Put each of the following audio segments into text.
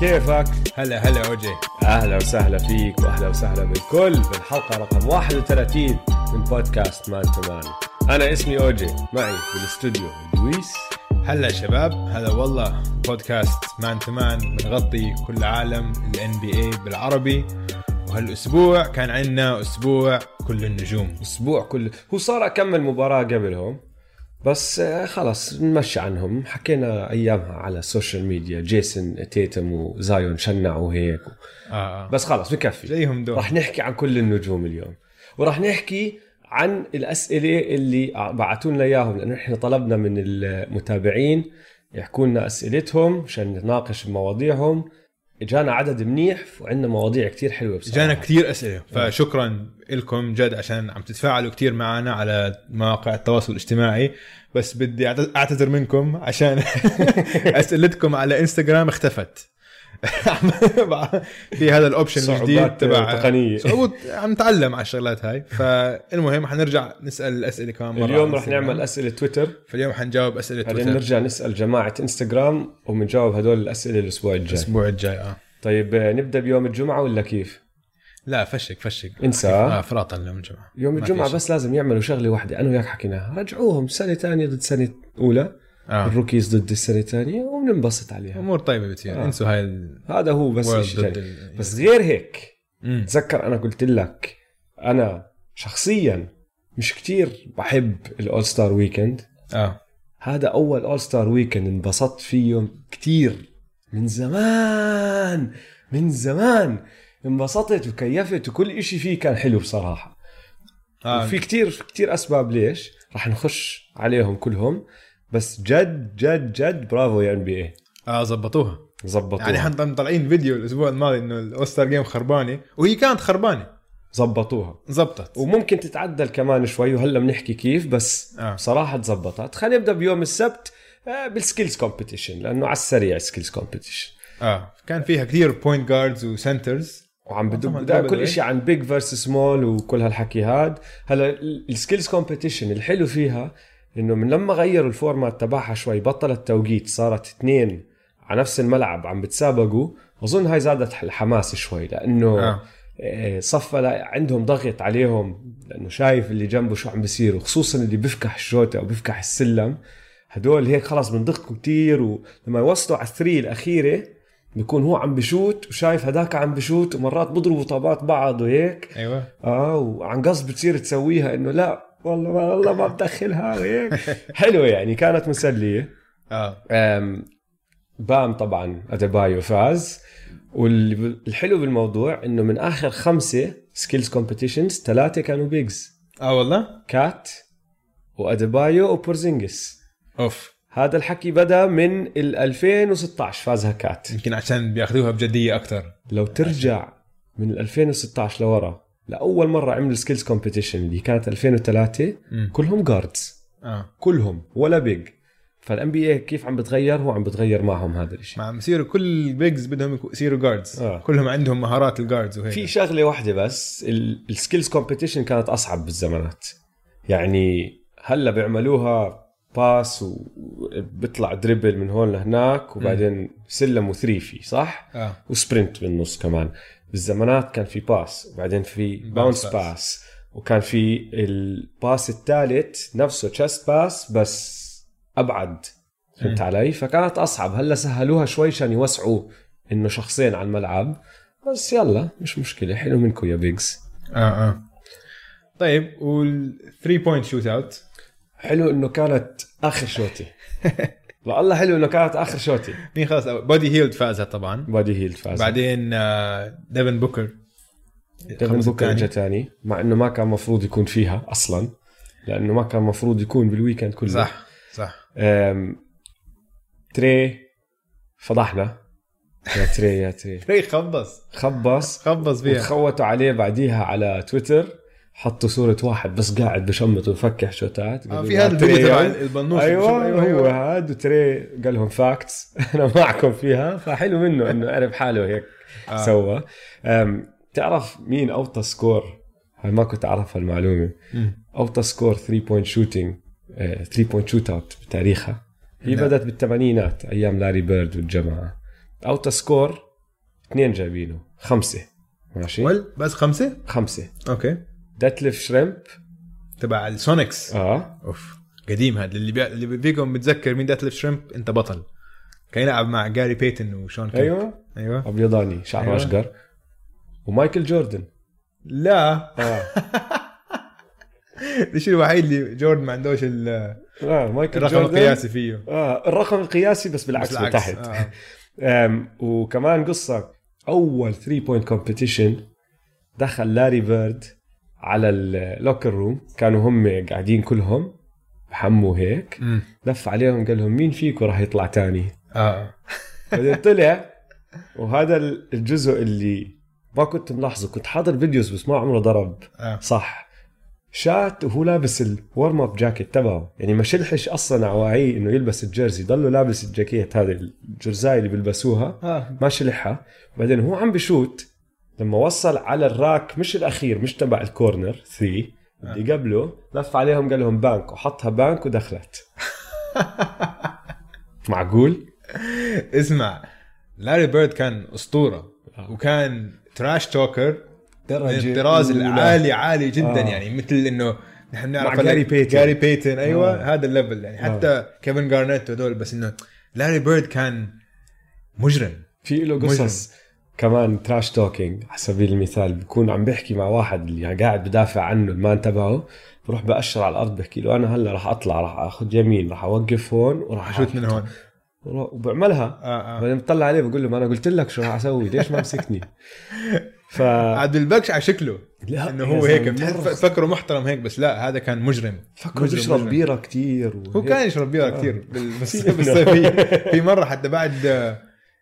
كيفك؟ هلا هلا اوجي أهلا وسهلا فيك وأهلا وسهلا بالكل. بالحلقة رقم 31 من بودكاست Man to Man. أنا اسمي أوجي معي بالاستوديو دويس هلا شباب هلا والله. بودكاست Man to Man بنغطي كل عالم ال NBA بالعربي. وهالأسبوع كان عندنا أسبوع كل النجوم. أسبوع كله هو صار أكمل مباراة قبلهم. بس آه، خلص نمشي عنهم. حكينا أيامها على ال social media جيسون تيتم وزايون شنعوا هيك آه. آه. بس خلص بكفي. زيهم دول رح نحكي عن كل النجوم اليوم. ورح نحكي عن الأسئلة اللي بعثوا لنا إياهم لأنه إحنا طلبنا من المتابعين يحكوا لنا أسئلتهم عشان نناقش مواضيعهم إجانا عدد منيح وعندنا مواضيع كتير حلوة بصراحة. جانا كثير أسئلة. فشكرا لكم جد عشان عم تتفاعلوا كثير معنا على مواقع التواصل الاجتماعي. بس بدي أعتذر منكم عشان أسئلتكم على إنستغرام اختفت. في هذا ال option الجديد تبع. صعوبات عم نتعلم على الشغلات هاي. فالمهم حنرجع نسأل الأسئلة كمان مرة اليوم رح. نعمل أسئلة تويتر فاليوم حنجاوب أسئلة بعدين تويتر نرجع نسأل جماعة انستغرام وبنجاوب هدول الأسئلة الأسبوع الجاي. الأسبوع الجاي آه. طيب آه، نبدأ بيوم الجمعة ولا كيف؟ لا فشك فشك. انسى. آه فراطا اليوم الجمعة. يوم الجمعة. بس لازم يعملوا شغلة واحدة أنا وياك حكيناها رجعوهم سنة ثانية ضد سنة أولى. آه. ال rookies ضد السنة الثانية وبننبسط عليها. أمور طيبة بتصير. آه. انسوا هاي ال... هذا هو بس. ال- بس غير هيك مم. تذكر أنا قلت لك أنا شخصيا مش كتير بحب ال all-star weekend آه. هذا أول all-star weekend انبسطت فيه كتير. من زمان من زمان انبسطت وكيفت وكل إشي فيه كان حلو بصراحة. آه. وفي كتير كتير أسباب ليش. رح نخش عليهم كلهم. بس جد جد جد برافو يا NBA آه زبطوها. زبطوها. يعني إحنا طالعين فيديو الأسبوع الماضي إنه ال all-star game خربانة وهي كانت خربانة. زبطوها. زبطت. وممكن تتعدل كمان شوي وهلا بنحكي كيف بس آه. بصراحه تزبطت. خلينا نبدأ بيوم السبت آه، بال skills competition لأنه على السريع skills competition آه كان فيها كثير point guards و centers وعم double كل. شيء عن big versus small وكل هالحكي هاد هلا ال skills competition الحلو فيها إنه من لما غيروا ال format تبعها شوي بطلت توقيت صارت اثنين على نفس الملعب عم بتسابقوا أظن هاي زادت الحماس شوي لأنه آه. آه. صفى عندهم ضغط عليهم لأنه شايف اللي جنبه شو عم بيصير وخصوصا اللي بيفكح الشوطة أو بيفكح السلم هدول هيك خلاص بنضغطوا كتير ولما يوصلوا على ال three الأخيرة بيكون هو عم بشوت وشايف هداك عم بشوت ومرات بضربوا طابات بعض وهيك أيوه آه وعن قصد بتصير تسويها إنه لا والله ما والله ما بدخلها وهيك حلوة يعني كانت مسلية. آه. بام طبعا اديبايو فاز. والحلو بالموضوع إنه من آخر خمسة skills competitions ثلاثة كانوا bigs آه والله؟ كات واديبايو وبورزينجس. أوف. هذا الحكي بدأ من ال 2016 فازها كات. يمكن عشان بياخذوها بجدية أكثر لو ترجع من ال 2016 لورا لأول مرة عملوا skills competition اللي كانت 2003 مم. كلهم guards آه. كلهم ولا big فال NBA كيف عم بتغير؟ هو عم بتغير معهم هذا الشيء مع يصيروا كل bigs بدهم يصيروا guards آه. كلهم عندهم مهارات ال guards وهيك. في شغلة واحدة بس ال skills competition كانت أصعب بالزمانات. يعني هلأ بيعملوها pass وبيطلع dribble من هون لهناك وبعدين سلم و three في صح؟ آه. و sprint بالنص كمان. بالزمانات كان في pass وبعدين في bounce. pass وكان في ال pass الثالث نفسه chest pass بس أبعد. فهمت علي؟ فكانت أصعب. هلأ سهلوها شوي عشان يوسعوا إنه شخصين على الملعب. بس يلا مش مشكلة. حلو منكم يا bigs آه آه. طيب وال 3 point shootout حلو إنه كانت آخر شوتي. والله حلو إنه كانت آخر شوتي. مين خلص بودي هيلد فازها طبعا. بادي هيل فاز بعدين ديفن بوكر ديفن بوكر. اجى تاني. مع إنه ما كان مفروض يكون فيها أصلا لأنه ما كان مفروض يكون بال weekend كله. صح صح. أم... تري فضحنا. يا تري يا تري. تري خبص. خبص. خبص فيها. وتخوتوا عليه بعديها على تويتر حطوا صورة واحد بس قاعد بشمط ويفكح شوتات آه في هذا الفيديو تري تبع يلا. البنوس أيوه, أيوة, هو هذا وتري قال لهم facts أنا معكم فيها فحلو منه إنه عرف حاله هيك آه. سوى. تعرف مين أوطى score؟ هاي ما كنت أعرف المعلومه مم. أوطى score 3 point shooting 3 point shootout بتاريخها. هي لا. بدأت بالثمانينات أيام لاري بيرد والجماعة. أوطى score اثنين جايبينه خمسة. ماشي؟ بس خمسة؟ خمسة. okay. ديتليف شريمب تبع السونيكس. آه. أوف قديم هذا اللي بي... اللي فيكم متذكر مين داتلف شريمب أنت بطل. كان يلعب مع جاري بيتن وشون كيمب أيوه. أيوه. أبيضاني شعره أيوة. أشقر. ومايكل جوردن. لا. آه. الشيء الوحيد اللي جوردن ما عندوش ال- آه مايكل الرقم جوردن. القياسي فيه. آه الرقم القياسي بس بالعكس من تحت آه. وكمان قصة. أول 3 point competition دخل لاري بيرد. على ال locker room كانوا هم قاعدين كلهم بحموا هيك. أمم. لف عليهم قال لهم مين فيكم راح يطلع تاني؟ آه. بعدين طلع وهذا الجزء اللي ما كنت ملاحظه. كنت حاضر videos بس ما عمره ضرب. آه. صح. شات وهو لابس ال warm up jacket تبعه. يعني ما شلحش أصلا أواعيه إنه يلبس ال jersey. ضله لابس الجاكيت هذا الجرزاي اللي بيلبسوها. آه. ما شلحها. بعدين هو عم بشوت. لما وصل على ال rack مش الأخير مش تبع ال corner 3 اللي قبله لف عليهم قال لهم بانك وحطها بانك ودخلت معقول؟ اسمع لاري بيرد كان أسطورة آه. وكان trash talker من الطراز. العالي عالي جدا آه. يعني مثل إنه نحن نعرف جاري بيتن. جاري بيتن أيوه آه. هذا ال level يعني حتى كيفن جارنيت وهدول بس إنه لاري بيرد كان مجرم في له قصص كمان trash talking على سبيل المثال بكون عم بيحكي مع واحد اللي يعني قاعد بدافع عنه ال man تبعه بروح بأشر على الأرض بحكي له أنا هلأ راح أطلع راح آخذ يمين راح أوقف هون وراح أشوت من هون. وبعملها. آه آه. بعدين بطلع عليه بقول له ما أنا قلت لك شو راح أسوي؟ ليش ما مسكتني؟ ف عاد بالبكش على شكله. لا إنه هو هيك. تفكره محترم هيك بس لا هذا كان مجرم. فكره مجرم- بيشرب مجرم. بيرة كتير هو كان يشرب بيرة كثير بال- بس بس في مرة حتى بعد آه،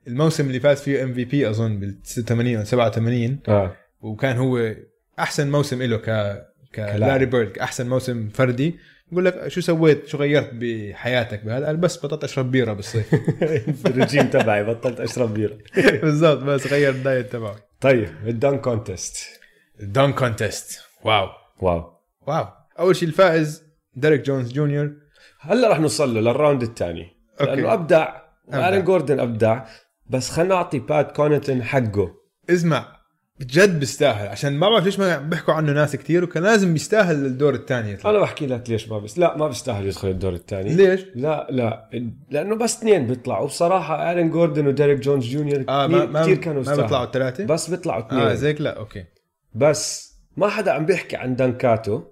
الموسم اللي فاز فيه MVP أظن بال 86 أو 87 آه. وكان هو أحسن موسم له ك. كلاري بيرد أحسن موسم فردي. بقول لك شو سويت؟ شو غيرت بحياتك بهذا؟ قال بس بطلت أشرب بيرة بالصيف. الرجيم تبعي بطلت أشرب بيرة. بالضبط بس غير ال diet تبعه. طيب ال dunk contest. ال dunk contest. wow. wow. wow. أول شيء الفائز ديريك جونز جونيور. هلا رح نوصل له لل round الثاني. لأنه أبدع. أبدع. ارن جوردن أبدع. بس خلينا نعطي بات كوناتن حقه. اسمع بجد بيستاهل. عشان ما بعرف ليش ما بيحكوا عنه ناس كتير وكان لازم يستاهل الدور الثاني يطلع. أنا بحكي لك ليش ما بس لا ما بيستاهل يدخل الدور الثاني. ليش؟ لا لا لأنه بس اثنين بيطلعوا. بصراحه ارن جوردن وديريك جونز جونيور ما ما, كثير كانوا ما. بيطلعوا الثلاثة؟ بس بيطلعوا اثنين. آه زيك لا okay. بس ما حدا عم بيحكي عن دنكاته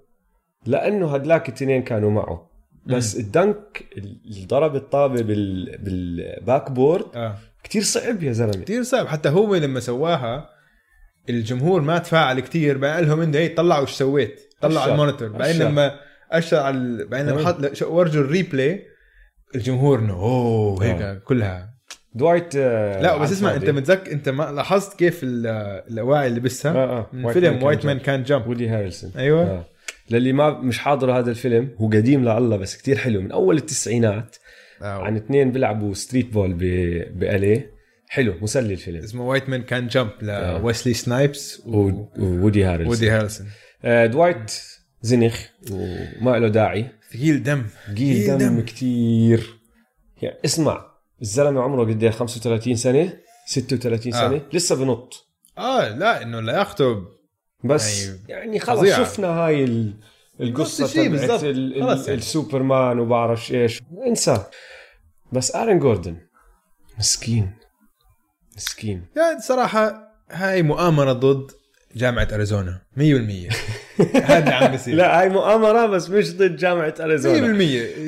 لأنه هدلاك الاثنين كانوا معه. بس ال dunk اللي ضرب الطابة بال بال backboard آه. كثير صعب يا زلمة كثير صعب حتى هو لما سواها الجمهور ما تفاعل بعدين قال لهم انت هي طلعوا إيش سويت طلعوا. ال monitor بعدين. لما أشر على ال- بعدين لما آه. حط ورجوا ال replay الجمهور إنه أوه هيك كلها دوايت آه، لا بس اسمع أنت. متذكر أنت ما لاحظت كيف ال- الأواعي اللي لبسها آه آه من فيلم وايت مان. كان جامب وودي هاريسون أيوه آه. للي ما مش حاضر هذا الفيلم هو قديم لله بس كتير حلو من أول التسعينات آه. عن اثنين بيلعبوا street ball باليه حلو مسلي الفيلم. اسمه وايت مان كان جامب. لويسلي سنايبس و- وودي هاريسون وودي هارلسون دوايت زنخ وما له داعي. ثقيل دم. قيل ثقيل دم كتير. يعني اسمع الزلمة عمره قد إيه؟ 35 سنة؟ 36 آه. سنة؟ لسه بنط. آه لا إنه لياقته بس يعني يعني خلص. شفنا هاي ال- الشيء تبعت يعني. السوبرمان وبعرفش إيش. انسى. بس ارن جوردن مسكين. مسكين. يعني صراحة هاي مؤامرة ضد جامعة أريزونا 100% هذا اللي عم بيصير. لا هاي مؤامرة بس مش ضد جامعة 100% اريزونا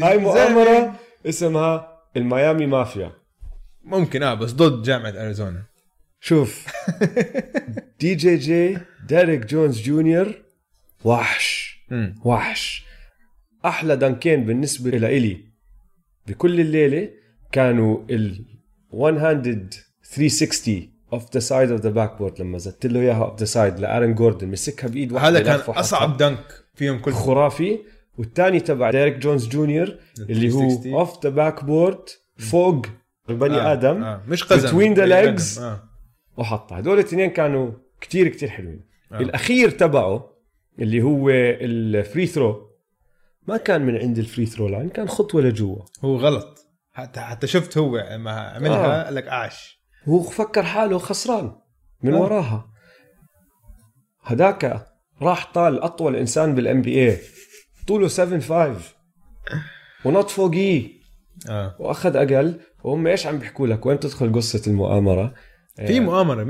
هاي مؤامرة اسمها ال Miami mafia. ممكن آه بس ضد جامعة أريزونا. شوف. DJJ ديريك جونز جونيور وحش. وحش أحلى دنكين بالنسبة لإلي بكل الليلة كانوا ال 100 360 off the side of the backboard لما زتت له إياها off the side لأرن جوردن مسكها بإيد واحدة هذا كان. أصعب dunk فيهم كلهم خرافي والثاني تبع ديريك جونز جونيور اللي 360. هو off the backboard فوق البني آه. آدم آه. مش قزم legs. آدم. آه. وحطها هدول الاثنين كانوا كتير كتير حلوين. آه. الأخير تبعه اللي هو ال free throw ما كان من عند ال free throw line كان خطوة لجوا. هو غلط. حتى حتى شفت هو لما عملها آه. قال لك اعش هو فكر حاله خسران من آه. وراها. هداك راح طال أطول إنسان بال NBA طوله 7 5 ونط فوقيه آه. وأخذ أقل. وهم إيش عم بيحكوا لك؟ وين تدخل قصة المؤامرة؟ في مؤامرة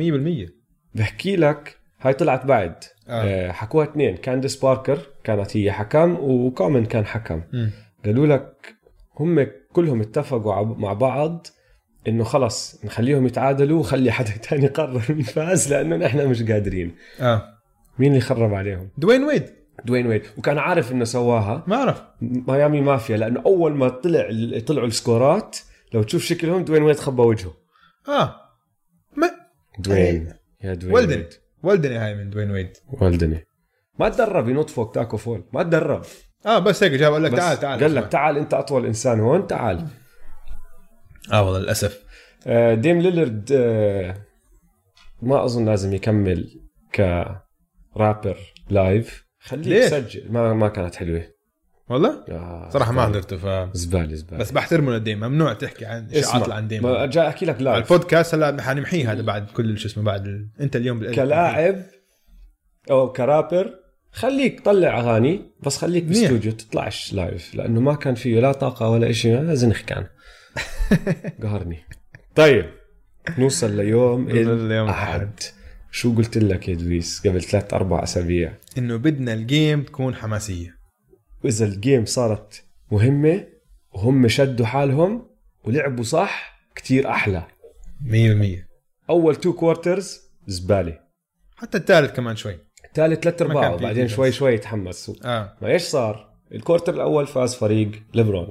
100% بحكي لك هاي طلعت بعد. آه. آه. حكوها اثنين. كانديس باركر كانت هي حكم وكومن كان حكم. مم. قالوا لك هم كلهم اتفقوا مع بعض إنه خلص نخليهم يتعادلوا وخلي حدا تاني يقرر مين فاز لأنه نحن مش قادرين. آه. مين اللي خرب عليهم؟ دوين ويد. دوين ويد. وكان عارف إنه سواها. ما اعرف ميامي مافيا لأنه أول ما طلع طلعوا السكورات لو تشوف شكلهم دوين ويد خبى وجهه. آه. ما دوين. يا دوين ولدني ويد. ولدني هاي من دوين ويد ولدني ما تدرب ينط فوق تاكو فول ما تدرب. آه بس هيك جاب قال لك تعال تعال. قال لك تعال انت أطول إنسان هون تعال. آه والله للأسف. آه، ديم ليلرد آه، ما أظن لازم يكمل ك rapper live. خليه؟ يسجل ما ما كانت حلوة. والله؟ آه، صراحة ما. حضرته ف زبالة زبالة. بس بحترمه لديم ممنوع تحكي عن إشاعات عن ديم ما جاي أحكي لك live البودكاست هلا حنمحيه هذا بعد كل شو اسمه بعد ال... أنت اليوم. كلاعب أو كرابر. خليك طلع أغاني بس خليك منيح. بالاستوديو تطلعش live لأنه ما كان فيه لا طاقة ولا شيء زنخ كان قهرني. طيب نوصل ليوم نوصل ليوم الأحد. شو قلت لك يا دويس قبل ثلاث أربع أسابيع؟ إنه بدنا ال game تكون حماسية. وإذا ال game صارت مهمة وهم شدوا حالهم ولعبوا صح كتير أحلى 100% أول two quarters زبالة حتى الثالث كمان شوي ثالث ثلاث ارباع وبعدين defense. شوي شوي تحمسوا آه ما إيش صار؟ ال quarter الأول فاز فريق ليبرون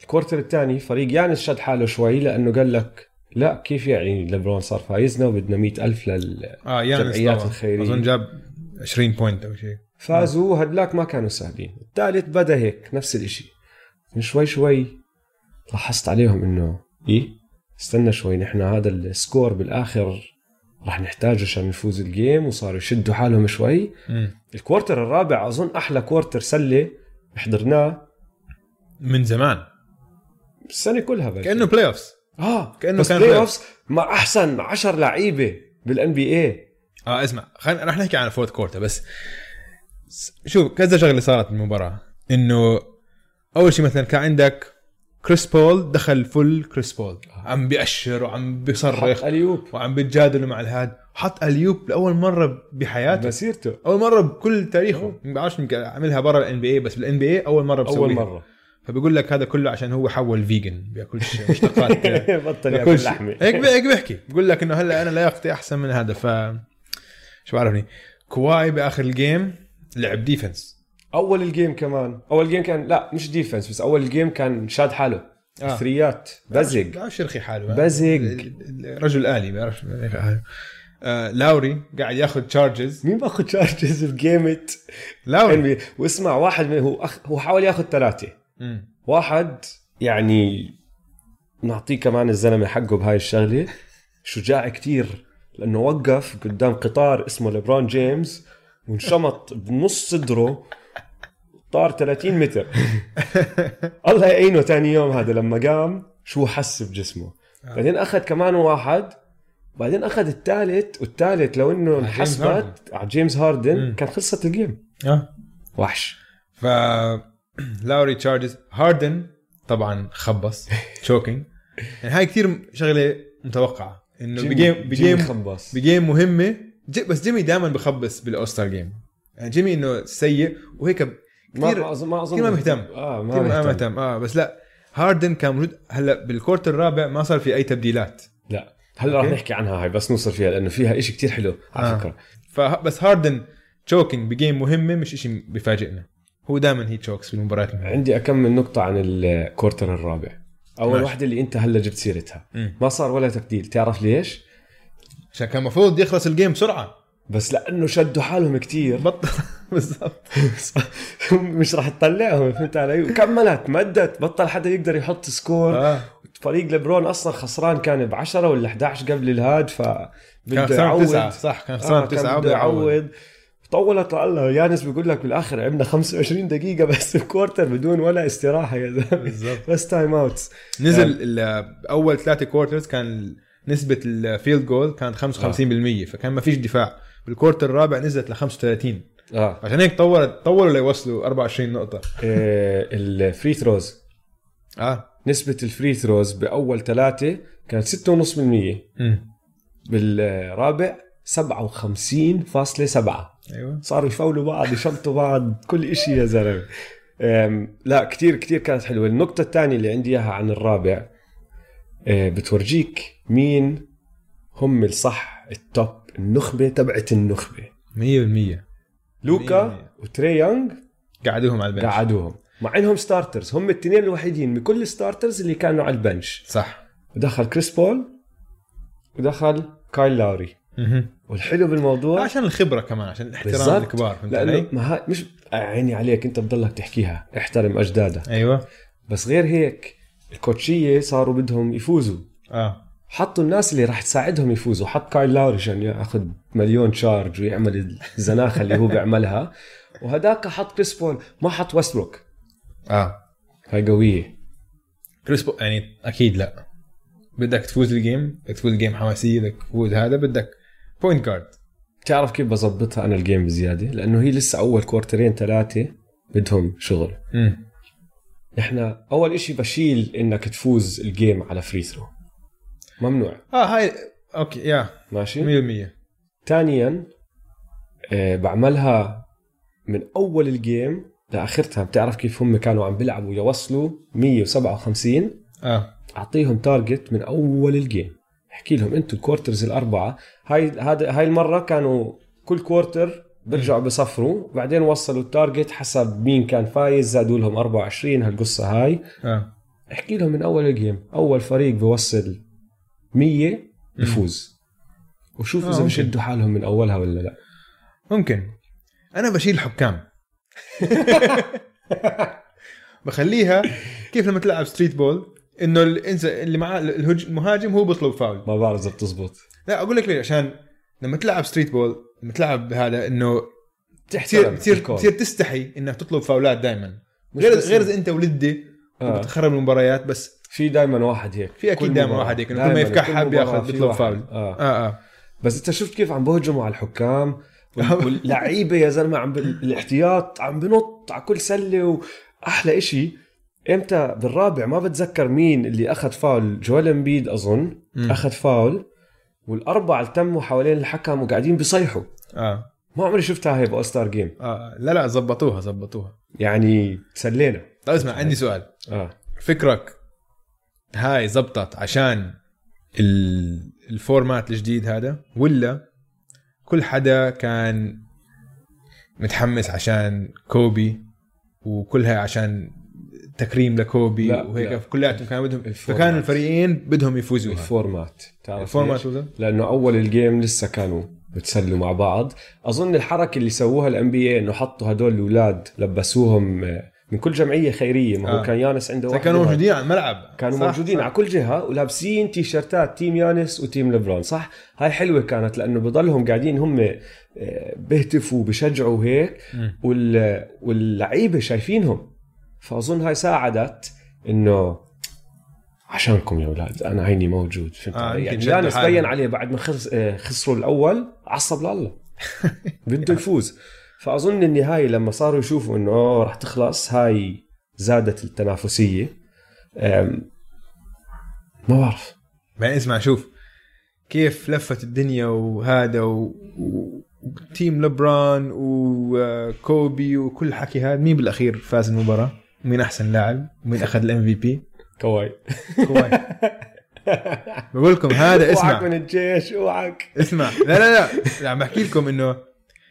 ال quarter الثاني فريق يانس شد حاله شوي لأنه قال لك لا كيف يعني ليبرون صار فايزنا وبدنا مئة ألف لل آه يانس جمعيات طبعاً. الخيرية. أظن جاب 20 point أو شيء فازوا هدلاك ما كانوا سهلين. الثالث بدا هيك نفس الإشي. من شوي شوي لاحظت عليهم إنه إيه؟ استنى شوي نحن هذا ال score بالآخر راح نحتاجه عشان نفوز ال game وصاروا يشدوا حالهم شوي. ال quarter الرابع أظن أحلى quarter سلة حضرناه. من زمان. السنة كلها بس. كأنه playoffs آه كأنه بس كان play. offs مع أحسن 10 لعيبة بال NBA آه اسمع خلينا رح نحكي عن ال fourth quarter بس. شوف كذا شغلة صارت بالمباراة. إنه أول شيء مثلا كان عندك كريس بول دخل فل كريس بول عم بيأشر وعم بيصرخ alley-oop. وعم بيتجادلوا مع الهاد. حط alley-oop لأول مرة بحياته. مسيرته. أول مرة بكل تاريخه. ما بعرفش يمكن عملها برا ال NBA بس بال NBA أول مرة بسويها. أول مرة. فبيقول لك هذا كله عشان هو حول vegan بياكلش مشتقات. بطل يأكل لحمة. هيك هيك بيحكي. بقول لك إنه هلأ أنا لياقتي أحسن من هذا. ف شو بعرفني؟ كواي بآخر ال game لعب defense أول ال game كمان. أول game كان لا مش defense بس أول ال game كان شاد حاله. آه. ثريات بزق. بيعرفش يرخي حاله. بزق. رجل آلي بيعرف يرخي حاله. آه لاوري قاعد ياخذ charges مين باخذ charges بجيمت لاوري. واسمع واحد من هو أخ... هو حاول ياخذ ثلاثة. واحد يعني نعطيه كمان الزلمة حقه بهاي الشغلة. شجاع كتير لأنه وقف قدام قطار اسمه ليبرون جيمس. وانشمط بنص صدره طار 30 متر. الله يعينه تاني يوم هذا لما قام شو حس بجسمه بعدين أخذ كمان واحد بعدين أخذ الثالث والثالث لو إنه انحسبت. على جيمس هاردن. كان خلصت ال game. آه. وحش. ف لاوري charges. هاردن طبعا خبص choking يعني هاي كثير شغلة متوقعة إنه ب game ب game ب game مهمة. بس جيمي دائما بخبص بال All-Star Game يعني جيمي إنه سيء وهيك كثير ما اظن ما أظن كثير ما مهتم. آه كثير ما ما مهتم مهتم آه بس لا هاردن كان موجود هلأ بال quarter الرابع ما صار في أي تبديلات لا هلأ okay. نحكي عنها هاي بس نوصل فيها لأنه فيها إشي كتير حلو على آه. فكرة فبس هاردن choking ب game مهمة مش إشي بيفاجئنا هو دائما he chokes في المباريات المهمة. عندي اكمل نقطة عن ال quarter الرابع أول. واحدة اللي أنت هلأ جبت سيرتها مم. ما صار ولا تبديل تعرف ليش عشان كان المفروض يخلص ال game بسرعة. بس لأنه شدوا حالهم كتير. بطل بالضبط. مش راح تطلعهم فهمت علي؟ كملت مدت بطل حدا يقدر يحط score. آه. فريق ليبرون أصلا خسران كان ب 10 ولا 11 قبل الهاد ف كان خسران تسعة صح كان آه خسران كان تسعة بده يعوض. طولت الله. يانس بيقول لك بالآخر عندنا 25 دقيقة بس ب quarter بدون ولا استراحة يا زلمة. بس timeouts نزل ال- أول ثلاثة quarters كان نسبة ال field goal كانت 55% فكان ما فيش دفاع. بال quarter الرابع نزلت ل 35 آه. عشان هيك طورت طوروا ليوصلوا 24 نقطة. آه، ال free throws آه. نسبة ال free throws بأول ثلاثة كانت 6.5% امم بالرابع 57.7 أيوه. صاروا يفاولوا بعض يشمطوا بعض كل إشي يا زلمة. أم، لا كتير كتير كانت حلوة. النقطة الثانية اللي عندي إياها عن الرابع. بتورجيك مين هم الصح ال top النخبة تبعت النخبة. 100% لوكا وتري يونغ قعدوهم على ال bench. قعدوهم. مع إنهم starters هم الاثنين الوحيدين من كل ال starters اللي كانوا على ال bench. صح. ودخل كريس بول ودخل كايل لاوري. والحلو بالموضوع عشان الخبرة كمان عشان الاحترام. الكبار فهمت لأنه علي؟ ما ها مش عيني عليك انت بضلك تحكيها. احترم أجدادك. أيوه. بس غير هيك الكوتشية صاروا بدهم يفوزوا. آه. حطوا الناس اللي راح تساعدهم يفوزوا. حط كايل لاوري عشان ياخذ مليون charge ويعمل الزناخة اللي هو بيعملها. وهداك حط كريس بول. ما حط ويستبروك آه. هاي قوية. كريس بو يعني أكيد لا. بدك تفوز ال game بدك تفوز ال game حماسية بدك تفوز هذا بدك point guard بتعرف كيف بظبطها أنا ال game بزيادة؟ لأنه هي لسه أول كورترين ثلاثة بدهم شغل. امم إحنا أول إشي بشيل إنك تفوز ال game على free throw ممنوع. آه هاي okay يا. 100% ماشي ثانيا آه بعملها من أول ال game لآخرتها. بتعرف كيف هم كانوا عم بيلعبوا يوصلوا 157 آه. أعطيهم target من أول ال game احكي لهم أنتم ال quarters الأربعة. هاي هذا هاي المرة كانوا كل quarter بيرجعوا بصفروا بعدين وصلوا ال target حسب مين كان فايز زادوا لهم 24 هالقصة هاي. آه. احكي لهم من أول ال game أول فريق بيوصل 100 بيفوز وشوف آه، اذا. بشدوا حالهم من أولها ولا لا. ممكن. أنا بشيل الحكام بخليها كيف لما تلعب street ball إنه اللي معاه المهاجم هو بيطلب فاول. ما بعرف إذا بتزبط. لا أقول لك ليه عشان لما تلعب street ball لما تلعب هذا إنه تصير تحترم تصير. تصير تستحي إنك تطلب فاولات دائما غير غير. اذا إنت ولدي آه. وبتخرب المباريات بس في دائما واحد هيك في دايماً مباراة. واحد هيك، كل ما يفكحها في بيطلب. فاول. آه آه آه بس أنت شفت كيف عم بهجموا على الحكام وال- واللعيبة يا زلمة عم بال- الاحتياط عم بنط على كل سلة وأحلى إشي إمتى بالرابع ما بتذكر مين اللي أخذ فاول جوال إمبيد أظن. أخذ فاول والأربعة التموا حوالين الحكم وقاعدين بيصيحوا. آه. ما عمري شفتها هي باول ستار جيم آه. لا لا زبطوها زبطوها. يعني تسلينا. طيب اسمع عندي سؤال. آه. فكرك هاي زبطت عشان ال- الفورمات الجديد هذا ولا كل حدا كان متحمس عشان كوبي وكلها عشان تكريم لكوبي لا، وهيك لا. كلياتهم كانوا بدهم. فكانوا الفريقين بدهم يفوزوها ال format تعرف ال format لأنه أول ال game لسه كانوا بتسلوا مع بعض أظن الحركة اللي سووها ال NBA إنه حطوا هدول الأولاد لبسوهم آه، من كل جمعية خيرية ما هو آه. كان يانس عنده واحد كانوا. موجودين على الملعب كانوا صح، موجودين صح. على كل جهة ولابسين تيشرتات team يانس و team ليبرون صح هاي حلوة كانت لأنه بضلهم قاعدين هم آه، بيهتفوا بشجعوا. وال... واللعيبة شايفينهم فأظن هاي ساعدت إنه عشانكم يا أولاد أنا عيني موجود فهمت آه، يعني حالهم. بين عليه بعد ما خس... آه، خسروا الأول عصب لله. بده يفوز. فأظن النهاية لما صاروا يشوفوا إنه رح تخلص هاي زادت التنافسية. ما بعرف. بعدين اسمع شوف كيف لفت الدنيا وهذا و... و... و team لبران وكوبي وكل حكي هذا مين بالأخير فاز المباراة؟ مين أحسن لاعب؟ مين أخذ ال MVP؟ كواي. كواي. بقول لكم هذا أوعك اسمع. من الجيش أوعك. اسمع. لا لا لا, لا عم بحكي لكم إنه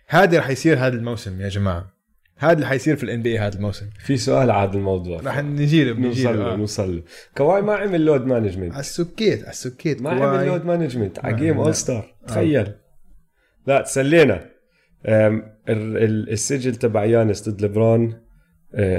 هذا رح يصير هذا الموسم يا جماعة. هذا اللي حيصير في ال NBA هذا الموسم. في سؤال عاد الموضوع. رح نجي له بنجي له آه. نوصل له. كواي ما عمل load management على السكيت على السكيت. ما كواي. عمل load management على game. All Star تخيل. لا تسلينا. السجل تبع يانس ضد ليبرون. أه،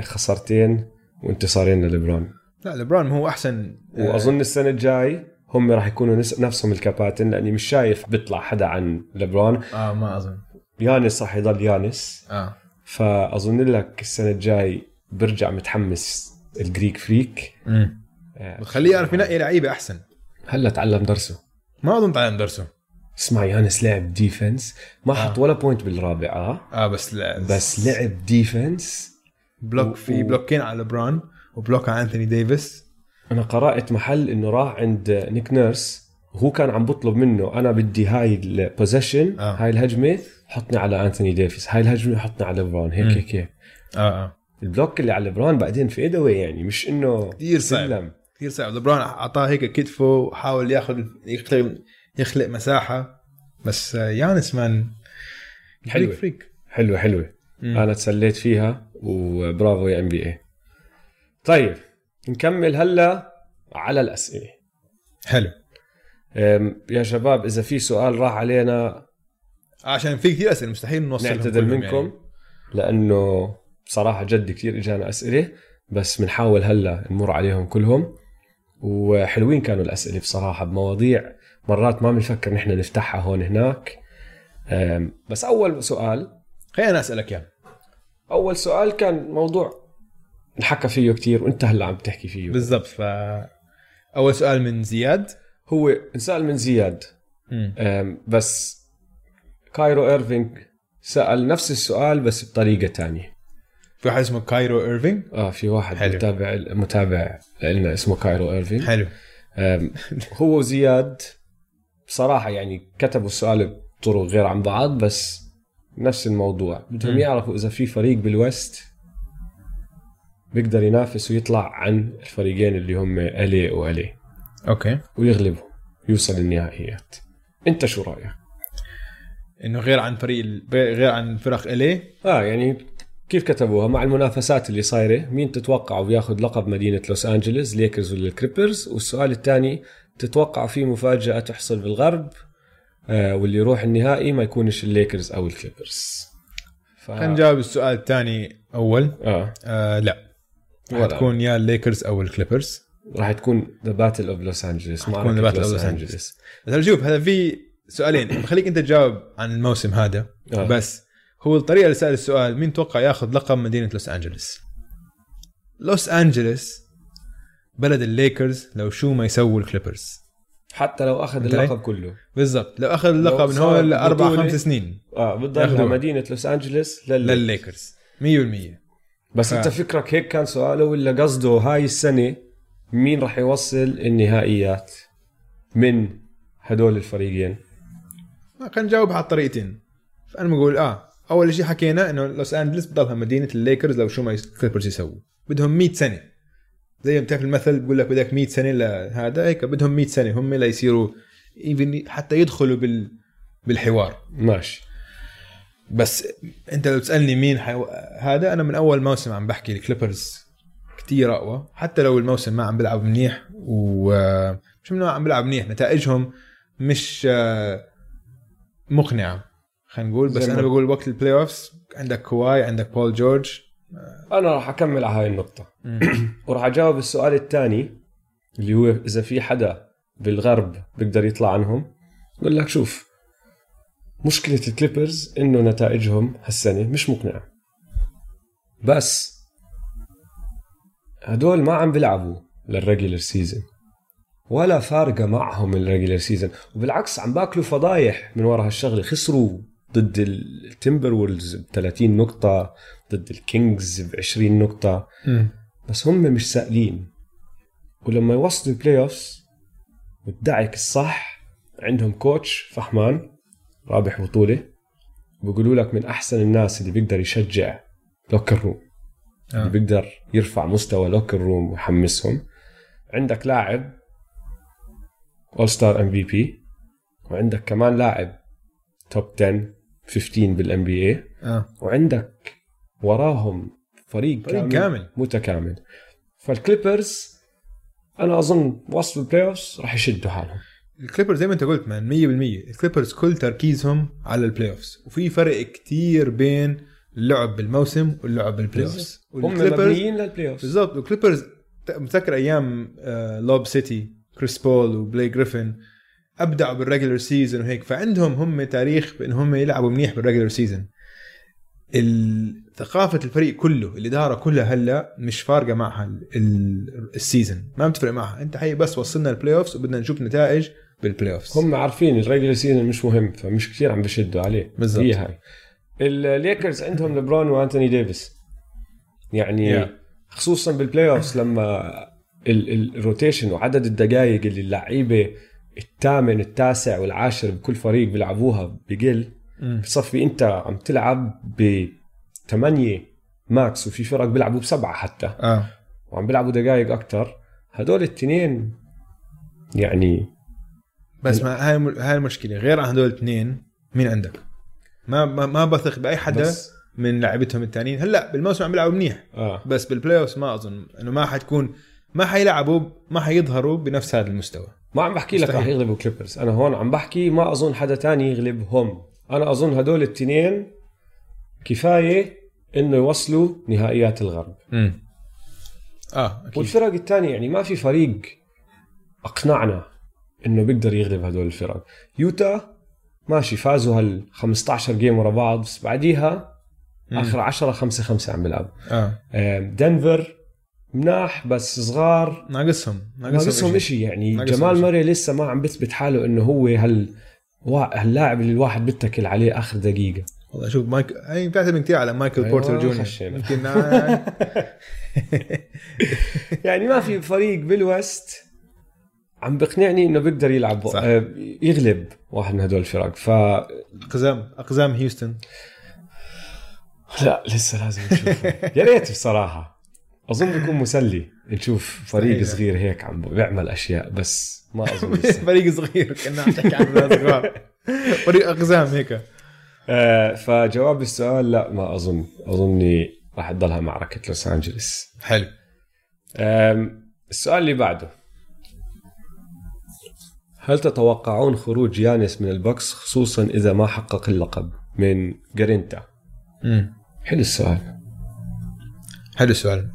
خسارتين وانتصارين لليبرون. لا لبران هو أحسن آه، وأظن السنة الجاي هم راح يكونوا نفسهم الكباتن لأني مش شايف بيطلع حدا عن ليبرون. آه ما أظن. يانس راح يضل يانس. آه. فأظن لك السنة الجاي برجع متحمس ال Greek Freak. امم آه، بتخليه يعرف ينقي لعيبة أحسن. هلا تعلم درسه. ما أظن تعلم درسه. اسمع يانس لعب defense ما آه. حط ولا point بالرابعة. آه بس لا. بس لعب defense block و- في بلوكين على لبران و block على انثوني ديفيس أنا قرأت محل إنه راح عند نيك نيرس وهو كان عم بطلب منه أنا بدي هاي ال position آه. هاي الهجمة حطني على انثوني ديفيس هاي الهجمة حطني على ليبرون هيك. هيك هيك آه آه ال block اللي على ليبرون بعدين في إيدوي يعني مش إنه كثير صعب. كثير صعب لبران أعطاه هيك كتفه وحاول ياخذ يخلق يخلق مساحة بس يانس مان. فريك فريك حلوة حلوة مم. أنا تسليت فيها وبرافو يا NBA طيب نكمل هلا على الأسئلة. حلو. يا شباب إذا في سؤال راح علينا عشان في كثير أسئلة مستحيل نوصلهم نعتذر كلهم منكم يعني. لأنه بصراحه جد كثير إجانا أسئلة بس بنحاول هلا نمر عليهم كلهم. وحلوين كانوا الأسئلة بصراحة بمواضيع مرات ما بنفكر نحن نفتحها هون هناك. بس أول سؤال خلينا اسالك اياه أول سؤال كان موضوع انحكى فيه كتير وإنت هلأ عم تحكي فيه. بالضبط ف أول سؤال من زياد. هو انسال من زياد. بس كايرو ايرفينج سأل نفس السؤال بس بطريقة تانية. في واحد اسمه كايرو ايرفينج آه في واحد حلو. متابع متابع لنا اسمه كايرو ايرفينج حلو. هو وزياد بصراحه يعني كتبوا السؤال بطرق غير عن بعض بس نفس الموضوع. بدهم. يعرفوا إذا في فريق بال West بيقدر ينافس ويطلع عن الفريقين اللي هم LA و LA okay. ويغلبهم يوصل النهائيات. أنت شو رأيك؟ إنه غير عن فريق غير عن فرق LA؟ آه يعني كيف كتبوها؟ مع المنافسات اللي صايرة مين تتوقعوا بياخذ لقب مدينة لوس انجلوس ليكرز ولا الكليبرز؟ والسؤال الثاني تتوقعوا في مفاجأة تحصل بالغرب؟ واللي يروح النهائي ما يكونش الليكرز أو الكليبرز ف... خلينا نجاوب السؤال الثاني أول. آه. آه لا. راح. تكون يا الليكرز أو الكليبرز. راح تكون The Battle of Los Angeles راح تكون The Battle of Los Angeles. بس شوف هذا في سؤالين. بخليك أنت تجاوب عن الموسم هذا. آه. بس هو الطريقة اللي سأل السؤال مين توقع ياخذ لقب مدينة لوس انجلوس لوس انجلوس بلد الليكرز لو شو ما يسووا الكليبرز. حتى لو أخذ؟ اللقب كله. بالضبط. لو أخذ اللقب من هون لاربع. خمس سنين آه بتضل. مدينة لوس انجلوس لل... للليكرز. 100% بس ف- أنت فكرك هيك كان سؤاله ولا قصده هاي السنة مين راح يوصل النهائيات من هدول الفريقين؟ خلينا نجاوب على الطريقتين. فأنا بقول آه أول شيء حكينا إنه لوس انجلوس بضلها مدينة الليكرز لو شو ما الكليبرز يسووا. بدهم 100 سنة. زي ما بتعرف المثل بقول لك بدك 100 سنة لهذا هيك بدهم 100 سنة هم ليصيروا even حتى يدخلوا بال بالحوار. ماشي. بس أنت لو تسألني مين حيو... هذا أنا من أول موسم عم بحكي الكليبرز كتير أقوى. حتى لو الموسم ما عم بيلعب منيح ومش منه عم بيلعب منيح نتائجهم مش آه، مقنعة خلينا نقول. بس أنا بقول وقت ال playoffs عندك كواي عندك بول جورج أنا راح أكمل على هاي النقطة. وراح أجاوب السؤال الثاني اللي هو إذا في حدا بالغرب بيقدر يطلع عنهم بقول لك شوف مشكلة الكليبرز إنه نتائجهم هالسنة مش مقنعة. بس هدول ما عم بيلعبوا لل regular season ولا فارقة معهم ال regular season وبالعكس عم باكلوا فضايح من وراء هالشغلة خسروا ضد ال Timberwolves ب 30 نقطة ضد الكينجز ب 20 نقطة. بس هم مش سائلين. ولما يوصلوا ال playoffs والدعك الصح عندهم coach فهمان رابح بطولة بيقولوا لك من أحسن الناس اللي بيقدر يشجع locker room اللي آه. بيقدر يرفع مستوى locker room ويحمسهم. عندك لاعب all-star MVP وعندك كمان لاعب top 10 15 بال NBA وعندك وراهم فريق, فريق كامل, كامل. متكامل. فالكليبرز أنا أظن وصلوا ال playoffs راح يشدوا حالهم. الكليبرز زي ما أنت قلت man 100% الكليبرز كل تركيزهم على ال playoffs وفي فرق كتير بين اللعب بالموسم واللعب بال playoffs هم مبنيين لل playoffs بالضبط والكليبرز متذكر أيام Lob City كريس بول وبليك جريفن ابدعوا بال regular season وهيك. فعندهم هم تاريخ بأن هم يلعبوا منيح بال regular season ثقافة الفريق كله الإدارة كلها هلأ مش فارقة معها ال- ال- ال season ما بتفرق معها. أنت حي بس وصلنا ال playoffs وبدنا نشوف نتائج بال playoffs هم عارفين ال regular season مش مهم فمش كثير عم بشدوا عليه. بالضبط. هي هاي. الليكرز عندهم لبرون وأنتوني ديفيس. يعني Yeah. خصوصا بال playoffs لما ال- ال- ال rotation وعدد الدقائق اللي اللعيبة الثامن التاسع والعاشر بكل فريق بيلعبوها بقل. بصفي انت عم تلعب بثمانية max وفي فرق بيلعبوا بسبعة حتى. آه. وعم بيلعبوا دقائق أكثر هدول التنين يعني بس ما هاي هاي المشكلة. غير عن هدول الاثنين مين عندك؟ ما ما, ما بثق بأي حدا بس من لعيبتهم الثانيين هلأ بالموسم عم بيلعبوا منيح. آه. بس بال playoffs ما أظن إنه ما حتكون ما حيلعبوا ما حيظهروا بنفس هذا المستوى. ما عم بحكي لك مستحيل. رح يغلبوا كليبرز أنا هون عم بحكي ما أظن حدا تاني يغلبهم. أنا أظن هدول التنين كفاية إنه يوصلوا نهائيات الغرب. امم آه أكيد. والفرق الثانية يعني ما في فريق أقنعنا إنه بيقدر يغلب هدول الفرق. يوتا ماشي فازوا هال 15 game ورا بعض بس بعديها. آخر 10 5 5 عم بيلعبوا. آم، دنفر مناح بس صغار. ناقصهم ناقصهم شيء يعني ناقصهم جمال. موراي لسه ما عم بثبت حاله إنه هو هال هاللاعب اللي الواحد بيتكل عليه آخر دقيقة. والله شوف مايك هي بتعتمد كثير على مايكل أيوة، بورتر جونيور. يمكن يعني ما في فريق بال West عم بقنعني إنه بيقدر يلعب صح. آه، يغلب واحد من هدول الفرق. ف أقزام أقزام هيوستن. لا لسه لازم نشوف يا ريت بصراحة. أظن بيكون مسلي. نشوف فريق. صغير هيك عم بيعمل أشياء بس ما أظن فريق صغير كنا عم تحكي عن صغار فريق أقزام هيك. آه، فجواب السؤال لا ما أظن. أظني راح تضلها معركه لوس انجلوس حلو. السؤال اللي بعده. هل تتوقعون خروج يانس من البوكس خصوصا إذا ما حقق اللقب من جارينتا امم حلو السؤال. حلو السؤال.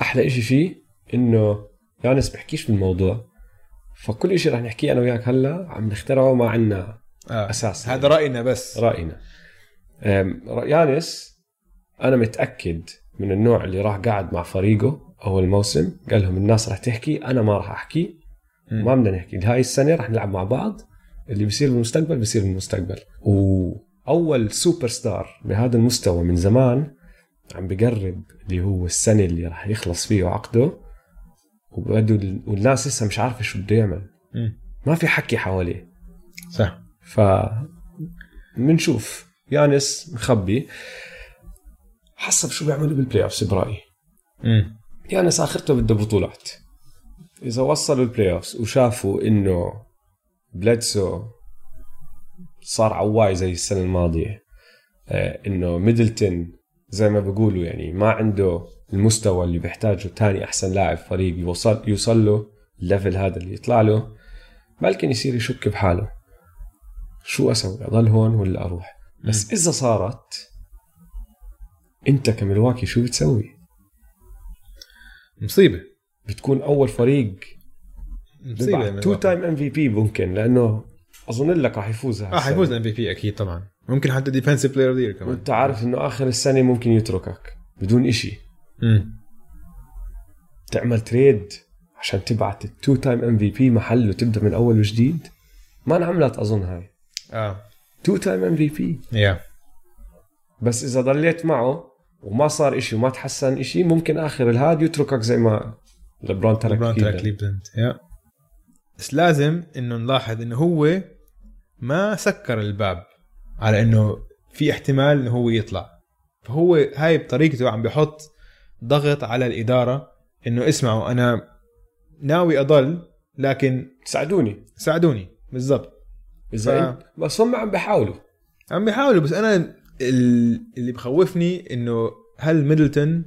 أحلى إشي فيه إنه يانس بحكيش بالموضوع فكل إشي رح نحكيه أنا وياك هلا عم نخترعه ما عنا آه. أساس. هذا رأينا بس. رأينا. يانس أنا متأكد من النوع اللي راح قاعد مع فريقه أول موسم قال لهم الناس راح تحكي أنا ما راح أحكي. ما بدنا نحكي. هاي السنة راح نلعب مع بعض اللي بيصير بالمستقبل بيصير بالمستقبل. واول سوبر ستار بهذا المستوى من زمان عم بقرب اللي هو السنة اللي راح يخلص فيه عقده وبده والناس لسه مش عارفة شو بده يعمل. ما في حكي حواليه. صح. ف بنشوف يانس مخبي حسب شو بيعملوا ب playoffs برايي يانس آخرته بده بطولات. إذا وصلوا ال playoffs وشافوا إنه بلادسو صار عواي زي السنة الماضية آه، إنه ميدلتون زي ما بيقولوا يعني ما عنده المستوى اللي بيحتاجه تاني أحسن لاعب فريق يوصل يوصل له ال level هذا اللي يطلع له بلكن يصير يشك بحاله. شو أسوي؟ أضل هون ولا أروح؟ بس إذا صارت أنت كملواكي شو بتسوي؟ مصيبة. بتكون أول فريق مصيبة two time MVP ممكن لأنه أظن لك راح يفوز آه حيفوز MVP أكيد طبعا. ممكن حتى defensive player of the year كمان. وانت عارف إنه آخر السنة ممكن يتركك بدون إشي. امم تعمل trade عشان تبعت ال two time MVP محله تبدا من أول وجديد. ما انعملت أظن هاي. آه. two time MVP yeah بس إذا ضليت معه وما صار إشي وما تحسن إشي ممكن آخر الهاد يتركك زي ما لبرون ترك ليبرون ترك. كليفلاند yeah بس لازم إنه نلاحظ إنه هو ما سكر الباب. على إنه في احتمال إنه هو يطلع. فهو هاي بطريقته عم بيحط ضغط على الإدارة إنه اسمعوا أنا ناوي أضل لكن ساعدوني. ساعدوني. بالضبط. اذا ف- بس هم عم بيحاولوا عم بيحاولوا بس أنا ال- اللي بخوفني إنه هل ميدلتون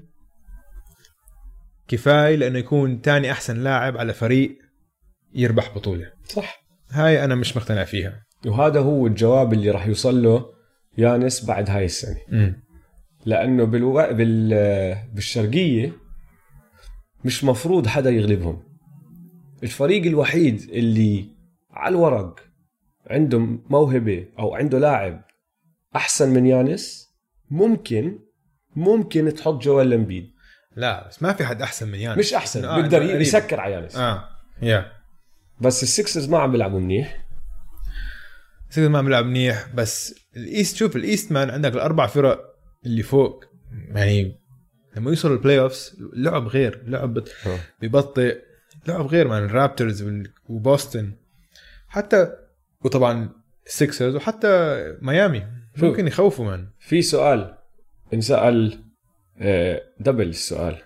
كفاية لإنه يكون تاني أحسن لاعب على فريق يربح بطولة؟ صح. هاي أنا مش مقتنع فيها. وهذا هو الجواب اللي راح يوصل له يانس بعد هاي السنة. امم لأنه بالو... بال... بالشرقية مش مفروض حدا يغلبهم. الفريق الوحيد اللي على الورق عنده موهبة أو عنده لاعب أحسن من يانس ممكن ممكن تحط جوال امبيد لا بس ما في حد أحسن من يانس. مش أحسن آه، بيقدر. يسكر على يانس. آه yeah بس السكسرز ما عم بيلعبوا منيح. سيكس ما عم بيلعب منيح بس ال East شوف ال East man عندك الأربع فرق اللي فوق يعني لما يوصلوا ال playoffs لعب غير لعب آه. ببطئ لعب غير man الرابترز وبوسطن. حتى وطبعا السكسرز وحتى ميامي؟ ممكن يخوفوا man. في سؤال انسال آه، دبل السؤال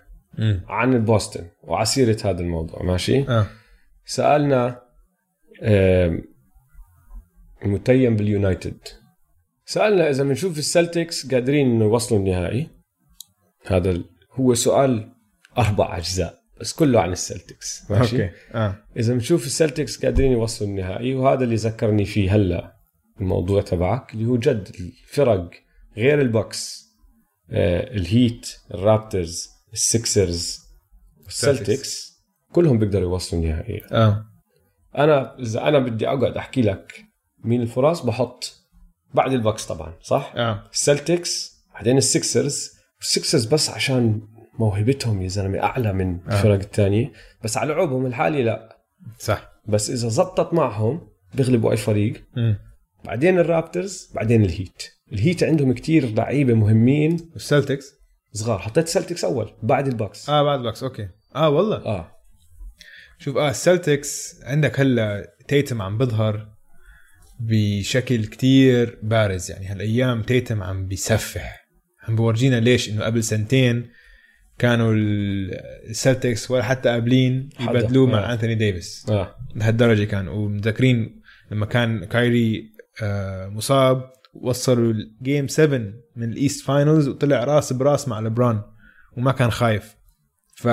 عن بوسطن وعلى سيره هذا الموضوع ماشي؟ آه. سألنا المتيم باليونايتد. سألنا إذا بنشوف السلتكس قادرين انه يوصلوا النهائي. هذا هو سؤال أربع أجزاء بس كله عن السلتكس. ماشي؟ okay. آه. إذا بنشوف السلتكس قادرين يوصلوا النهائي وهذا اللي ذكرني فيه هلا الموضوع تبعك اللي هو جد الفرق غير البوكس آه الهيت الرابترز السكسرز السلتكس. كلهم بيقدروا يوصلوا النهائي. آه. أنا إذا أنا بدي أقعد أحكي لك مين الفرص؟ بحط بعد البوكس طبعا صح؟ آه. السلتكس بعدين السكسرز السكسرز بس عشان موهبتهم يا زلمة أعلى من آه. الفرق الثانية بس على لعبهم الحالي لا. صح. بس إذا زبطت معهم بيغلبوا أي فريق. مم. بعدين الرابترز بعدين الهيت. الهيت عندهم كتير لعيبة مهمين. والسلتكس صغار. حطيت سلتكس أول بعد البوكس آه بعد بوكس okay. آه والله. آه. شوف آه السلتكس عندك هلا تيتم عم بظهر بشكل كتير بارز. يعني هالأيام تيتم عم بيسفح. عم بورجينا ليش إنه قبل سنتين كانوا ال- السلتكس ولا حتى قابلين. يبدلوه مع آه. انثوني ديفيس. آه. لهالدرجة كان. ومتذكرين لما كان كايري آه، مصاب وصلوا ال game 7 من ال East finals وطلع راس براس مع لبران وما كان خايف. ف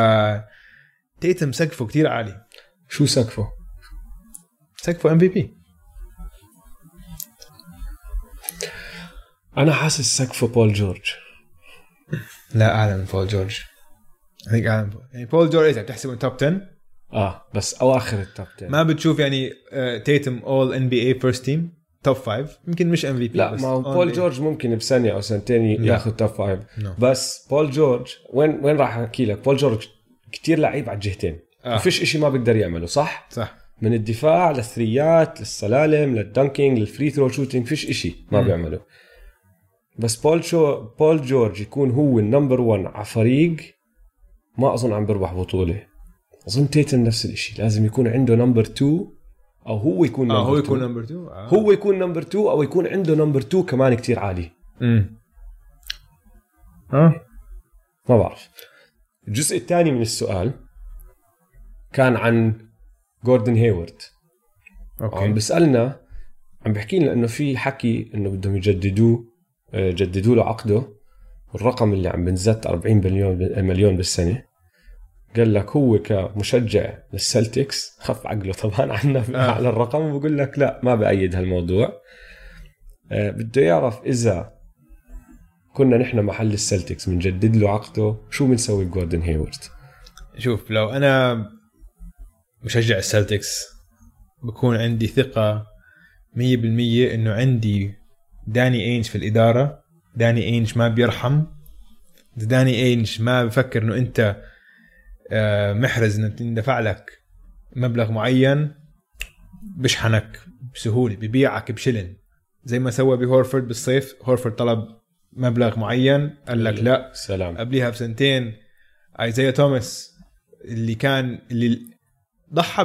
تيتم سقفه كتير عالي. شو سقفه؟ سقفه MVP أنا حاسس سقفه بول جورج. لا اعلى من بول جورج. هيك اعلى من بول. يعني بول جورج إذا بتحسبه top 10 آه بس أواخر ال top 10 ما بتشوف يعني تيتم All NBA first team top 5 يمكن مش MVP لا ما هو بول جورج ممكن بسنه أو سنتين. ياخذ top five No. بس بول جورج وين وين راح أحكي لك؟ بول جورج كتير لعيب على الجهتين. آه. ما فيش إشي ما بيقدر يعمله صح؟ صح. من الدفاع للثريات للسلالم لل dunking لل free throw shooting فيش إشي ما مم. بيعمله. بس بول شو بول جورج يكون هو ال number 1 على فريق ما أظن عم بربح بطولة. أظن تيتم نفس الشيء لازم يكون عنده number 2 أو هو يكون آه number هو. يكون number 2 آه. هو يكون number 2 أو يكون عنده number 2 كمان كتير عالي. امم آه ما بعرف. الجزء الثاني من السؤال كان عن جوردن هيورد. okay. بيسالنا عم بحكي لنا إنه في حكي إنه بدهم يجددوه. آه، جددوا له عقده. والرقم اللي عم بنزت 40 مليون مليون بالسنة. قال لك هو كمشجع للسلتكس خف عقله طبعا عنا آه. على الرقم وبقول لك لا ما بأيد هالموضوع. آه، بده يعرف إذا كنا نحن محل السلتكس بنجدد له عقده شو بنسوي بجوردن هيورد شوف لو أنا مشجع السلتكس بكون عندي ثقة 100% إنه عندي داني اينج في الإدارة. داني اينج ما بيرحم. داني اينج ما بفكر إنه أنت آه، محرز إنه يندفع لك مبلغ معين بشحنك بسهولة ببيعك بشلن. زي ما سوى بهورفورد بالصيف هورفورد طلب مبلغ معين قال لك لا. سلام. قبليها بسنتين ايزايا توماس اللي كان اللي ضحى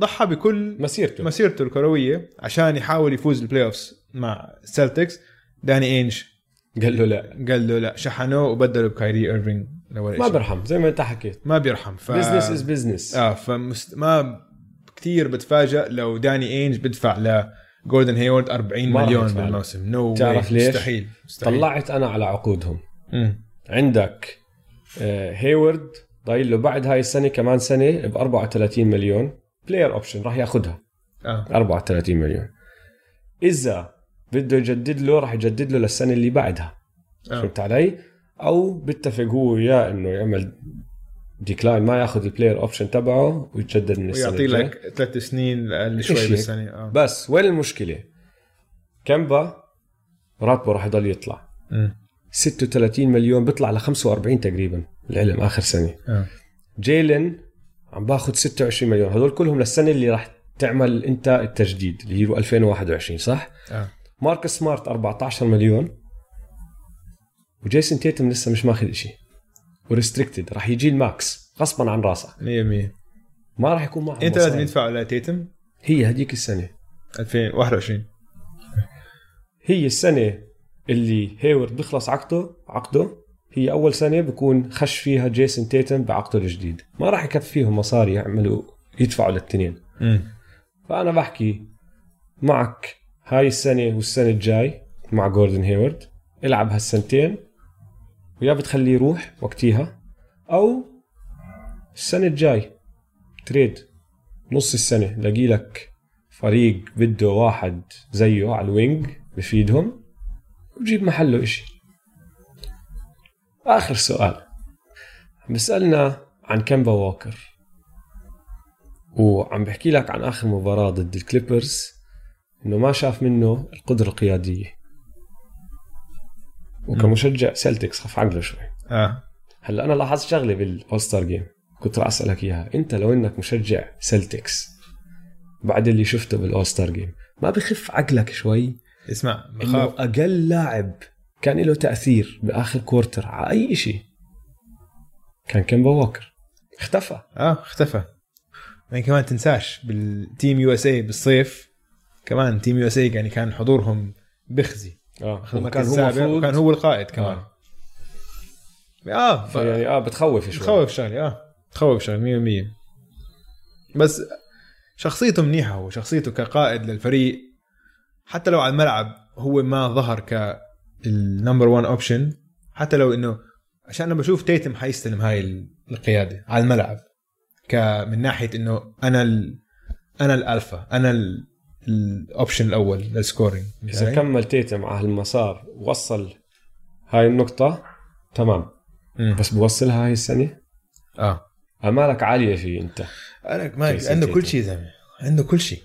ضحى بكل مسيرته. مسيرته الكروية عشان يحاول يفوز ال playoffs مع السلتكس داني اينج قال له لا. قال له لا. شحنوه وبدلوا بكايري ايرفينج ما إشي. برحم زي ما أنت حكيت. ما بيرحم ف business is business آه فمست... ما كثير بتفاجئ لو داني اينج بدفع لجوردن هيورد 40 ما راح مليون. بالموسم. no تعرف ليش؟ مستحيل مستحيل. طلعت أنا على عقودهم. مم. عندك آه، هيورد ضايل له بعد هاي السنة كمان سنة ب 34 مليون. player option راح ياخذها. آه. 34 مليون. إذا بده يجدد له راح يجدد له للسنة اللي بعدها. آه. فهمت علي؟ أو بيتفق هو وياه إنه يعمل decline ما ياخذ ال player option تبعه ويتجدد من السنة ويعطي. لك ثلاث سنين أقل شوي بالسنة. آه. بس وين المشكلة؟ كمبا راتبه راح يضل يطلع. مم. 36 مليون بيطلع ل 45 تقريبا العلم آخر سنة. آه. جايلن عم باخذ 26 مليون. هدول كلهم للسنة اللي راح تعمل انت التجديد اللي هو 2021 صح؟ آه. ماركوس سمارت 14 مليون. وجيسون تيتم لسه مش ماخذ شيء و restricted راح يجي ال max غصبا عن راسك 100% ما راح يكون معهم أنت لازم. يدفع لتيتم هي هديك السنة. 2021 هي السنة اللي هيورد بيخلص عقده عقده. هي أول سنه بكون خش فيها جيسون تيتم بعقده الجديد. ما راح يكفيهم مصاري يعملوا يدفعوا للتنين. امم فأنا بحكي معك هاي السنة والسنة الجاي مع جوردن هيورد. العب هالسنتين. ويا بتخليه يروح وقتيها. أو السنة الجاي تريد نص السنة لاقي لك فريق بده واحد زيه على ال wing بفيدهم. وجيب محله إشي. آخر سؤال. عم بسألنا عن كمبا ووكر وعم بحكي لك عن آخر مباراة ضد الكليبرز إنه ما شاف منه القدرة القيادية. وكمشجع سلتكس خف عقله شوي. آه. هلأ أنا لاحظت شغلة بال all-star game كنت راح أسألك إياها. أنت لو إنك مشجع سلتكس بعد اللي شفته بال all-star game ما بخف عقلك شوي؟ اسمع بخاف. أقل لاعب كان له تأثير بآخر quarter على أي شيء كان كيمبا ووكر. اختفى. آه اختفى. يعني كمان تنساش بال Team USA بالصيف. كمان Team USA يعني كان حضورهم بخزي. آه المركز هو وكان هو القائد كمان. آه. آه ف... يعني آه بتخوف شوي. تخوف شغله آه. تخوف شغله 100% بس شخصيته منيحة هو شخصيته كقائد للفريق. حتى لو على الملعب هو ما ظهر ك ال number 1 option حتى لو إنه عشان أنا بشوف تيتم حيستلم هاي القيادة على الملعب ك من ناحية إنه أنا ال... أنا الألفا أنا ال... ال option الأول لل scoring إذا كمل تيتم على هالمسار وصل هاي النقطة تمام. مم. بس بوصلها هاي السنة؟ آه. امالك عالية فيه أنت. أنا ما عنده. كل شيء زلمة. عنده كل شيء.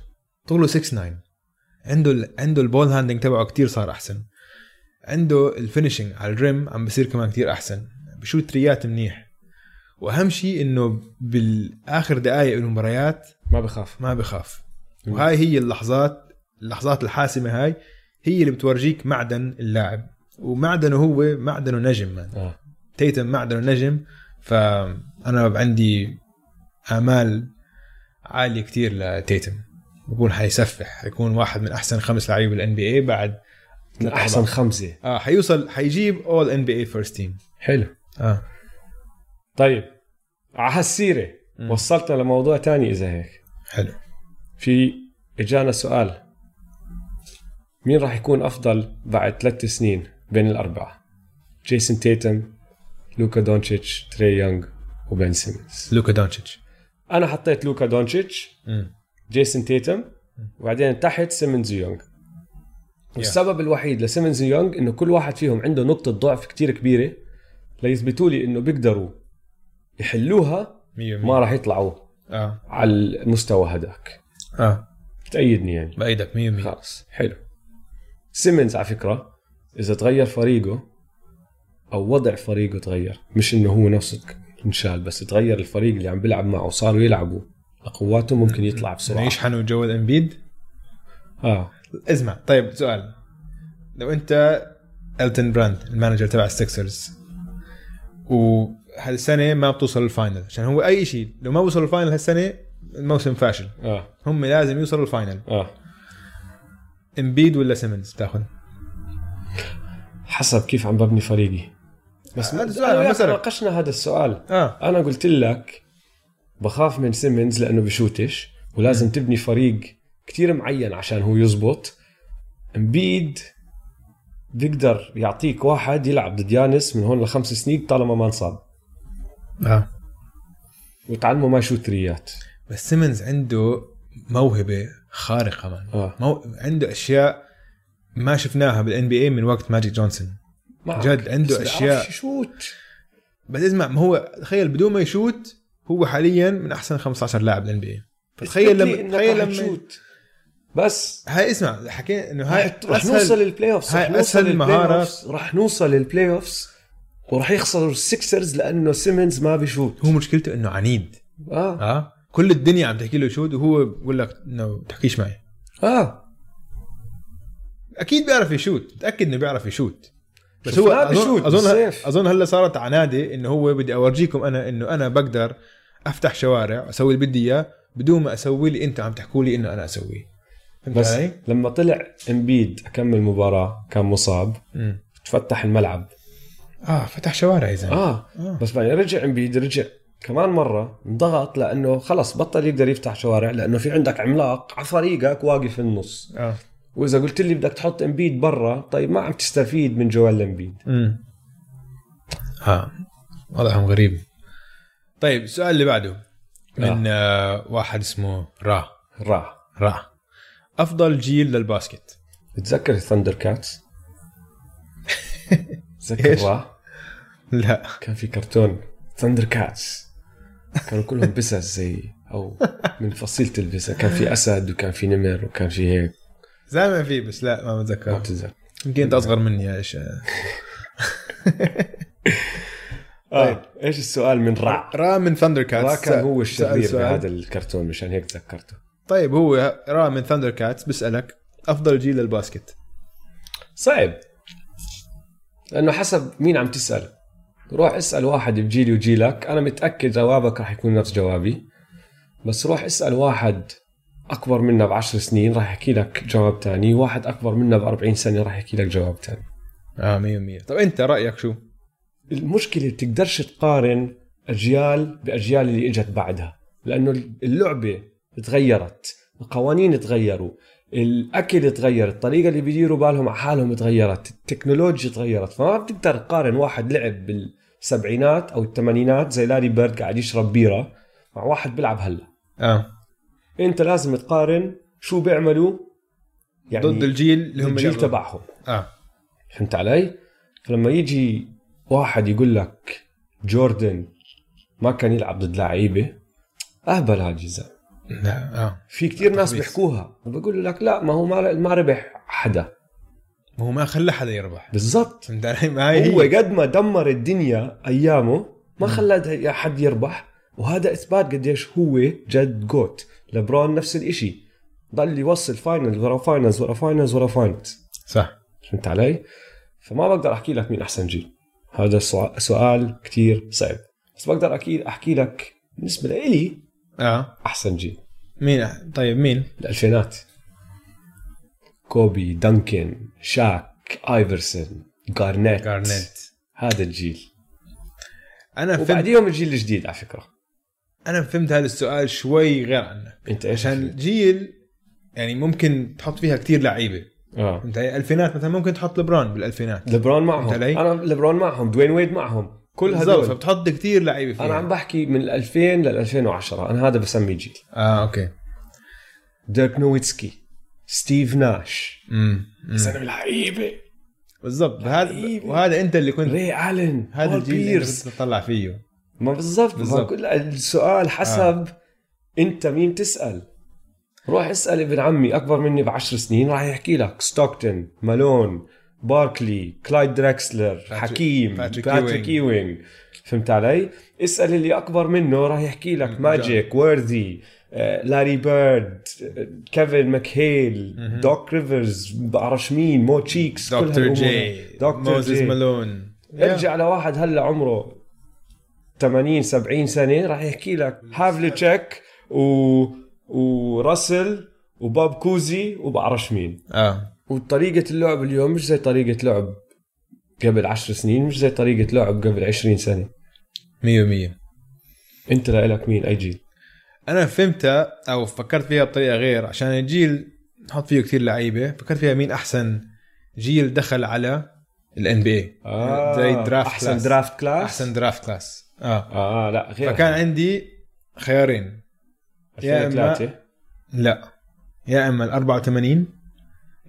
طوله 6 9 عنده ال... عنده ال ball handling تبعه كتير صار أحسن. عنده ال finishing على ال rim عم بصير كمان كتير أحسن. بشوت threes منيح؟ وأهم شيء إنه بالآخر دقائق المباريات ما بخاف. ما بخاف. مم. وهاي هي اللحظات اللحظات الحاسمة هاي هي اللي بتورجيك معدن اللاعب. ومعدنه هو معدنه نجم آه. تيتم معدنه نجم. فأنا عندي آمال عالية كتير لتيتم. بكون حيسفح حيكون واحد من أحسن خمس لعيبة بال NBA بعد من أحسن خمسة. آه حيوصل حيجيب All-NBA first team حلو. آه. طيب على هالسيرة مم. وصلتنا لموضوع تاني إذا هيك. حلو. في إجانا سؤال. مين راح يكون أفضل بعد ثلاث سنين بين الأربعة؟ جيسون تيتم لوكا دونتشيتش تري يونغ وبن سيمنز لوكا دونتشيتش أنا حطيت لوكا دونتشيتش جيسون تيتم وبعدين تحت سيمنز ويونغ والسبب الوحيد لسيمنز ويونغ إنه كل واحد فيهم عنده نقطة ضعف كتير كبيرة ليثبتوا لي إنه بيقدروا يحلوها 100% ما راح يطلعوا آه. على المستوى هداك. آه. تأيدني يعني. بأيدك 100% خلص حلو. سيمنز على فكرة إذا تغير فريقه أو وضع فريقه تغير مش إنه هو نفسه انشال بس تغير الفريق اللي عم بيلعب معه وصاروا يلعبوا لقواته ممكن يطلع بسرعة. يشحنوا جو الانبيد آه. اسمع طيب سؤال. لو أنت إلتون براند ال manager تبع السكسرز وهالسنه ما بتوصل ال final عشان هو أي شيء لو ما بوصل ال final هالسنة الموسم فاشل. آه. هم لازم يوصلوا ال final آه. امبيد ولا سيمنز بتاخذ؟ حسب كيف عم ببني فريقي. بس هذا ما. ناقشنا هذا السؤال. آه. أنا قلت لك بخاف من سيمنز لأنه بشوتش ولازم تبني فريق كتير معين عشان هو يزبط. امبيد بيقدر يعطيك واحد يلعب ضد يانس من هون لخمس سنين طالما ما انصاب. آه. وتعلمه ما يشوت threes بس سيمنز عنده موهبة خارقة man آه. مو... عنده أشياء ما شفناها بال NBA من وقت ماجيك جونسون. جد عنده. بيعرفش يشوت. بس اسمع ما هو تخيل بدون ما يشوت هو حاليا من أحسن 15 لاعب بال NBA فتخيل لما تخيل لما تشوت. بس. هاي اسمع حكينا إنه هاي رح نوصل لل playoffs هاي رح نوصل أسهل لل play مهارة. offs. رح نوصل لل playoffs ورح يخسروا السكسرز لأنه سيمنز ما بيشوت. هو مشكلته إنه عنيد. آه. آه. كل الدنيا عم تحكي له شوت وهو بقول لك إنه تحكيش معي. آه. أكيد بيعرف يشوت متأكد إنه بيعرف يشوت. بس هو اظن اظن. أظن هلأ صارت عناده إنه هو بدي أورجيكم أنا إنه أنا بقدر أفتح شوارع أسوي اللي بدي إياه بدون ما أسوي اللي انت عم تحكوا لي إنه أنا أسويه. بس علي؟ لما طلع إمبيد أكمل مباراة كان مصاب. مم. تفتح الملعب. آه فتح شوارع يا زلمه آه. آه. بس بعدين رجع إمبيد رجع كمان مرة انضغط لأنه خلص بطل يقدر يفتح شوارع لأنه في عندك عملاق على فريقك واقف في النص. آه. وإذا قلت لي بدك تحط إمبيد برا طيب ما عم تستفيد من جوال إمبيد. امم آه. وضعهم غريب. طيب السؤال اللي بعده. من آه. واحد اسمه را. راح را. أفضل جيل لل basket. بتذكر ال ThunderCats؟ تذكر لا. كان في كرتون ThunderCats كانوا كلهم بسس زي أو من فصيلة البسس كان في أسد وكان في نمر وكان في هيك. زي في بس لا ما ما بتذكر. يمكن أنت أصغر مني يا إيش. طيب إيش السؤال من رع را من Thunder را Cats كان هو الشرير بهذا الكرتون مشان هيك تذكرته. طيب هو را من ThunderCats بيسالك أفضل جيل لل basket؟ صعب. لأنه حسب مين عم تسأل. روح اسأل واحد بجيلي وجيلك. أنا متأكد جوابك راح يكون نفس جوابي. بس روح اسأل واحد أكبر منا بعشر سنين راح يحكي لك جواب تاني. واحد أكبر منا ب 40 سنة راح يحكي لك جواب تاني. آه 100 100 طب أنت رأيك شو؟ المشكلة بتقدرش تقارن أجيال بأجيال اللي إجت بعدها. لأنه اللعبة تغيرت القوانين تغيروا الأكل تغير الطريقة اللي بيديروا بالهم على حالهم تغيرت التكنولوجيا تغيرت فما بتقدر تقارن واحد لعب بالسبعينات أو الثمانينات زي لاري بيرد قاعد يشرب بيرة مع واحد بيلعب هلأ. آه. أنت لازم تقارن شو بيعملوا يعني ضد الجيل اللي هم الجيل. تبعهم. آه. فهمت علي؟ فلما يجي واحد يقول لك جوردن ما كان يلعب ضد لعيبة أهبل هذا الجزء لا آه. في كتير ناس. بيحكوها. وبقول لك لا ما هو ما ما ربح حدا. ما هو ما خلى حدا يربح. بالضبط. هو. قد ما دمر الدنيا أيامه ما خلى حد يربح. وهذا إثبات قديش هو جد GOAT. لبرون نفس الإشي. ضل يوصل finals ورا finals ورا finals ورا finals صح. فهمت علي؟ فما بقدر أحكي لك مين أحسن جيل. هذا سؤال, كتير صعب. بس بقدر أكيد أحكي لك بالنسبة لإلي آه. أحسن جيل. مين؟ طيب مين؟ الألفينات. كوبي دانكن شاك ايفرسون جارنيت جارنيت هذا الجيل. أنا فهمت وبعديهم الجيل الجديد على فكرة. أنا فهمت هذا السؤال شوي غير عنك أنت إيش عشان جيل يعني ممكن تحط فيها كتير لعيبة. آه. علي؟ ألفينات مثلا ممكن تحط لبرون بالألفينات. لبرون معهم؟ أنا لبرون معهم دوين ويد معهم. كل هذول. فبتحط كتير لعيبة فيها. أنا عم بحكي من 2000 لل 2010 أنا هذا بسميه جيل. آه أوكي. ديرك نويتسكي ستيف ناش. امم زلمه لعيبة. بالضبط. هذا. وهذا أنت اللي كنت ري آلن هذا الجيل اللي بيرس كنت تطلع فيه. ما بالضبط. السؤال حسب آه. أنت مين تسأل. روح اسأل ابن عمي أكبر مني بعشر سنين راح يحكي لك. ستوكتون مالون باركلي كلايد دريكسلر حكيم باتريك ايوينغ فهمت علي؟ اسأل اللي أكبر منه راح يحكي لك. ماجيك وورثي لاري بيرد كيفن ماكهيل دوك ريفرز بعرفش مين مو تشيكس دكتور. جي دكتور موزيس. مالون ارجع لواحد هلا عمره 80 70 سنة راح يحكي لك هافليتشيك و وراسل وباب كوزي وبعرفش مين آه وطريقة اللعب اليوم مش زي طريقة لعب قبل 10 سنين مش زي طريقة لعب قبل 20 سنة. 100 100 أنت لك مين؟ أي جيل؟ أنا فهمتها أو فكرت فيها بطريقة غير. عشان الجيل نحط فيه كثير لعيبة فكرت فيها مين أحسن جيل دخل على ال NBA زي draft أحسن class. draft class أحسن draft class آه. آه لا غير. فكان عندي خيارين. يا 2003 لا. يا إما ال 84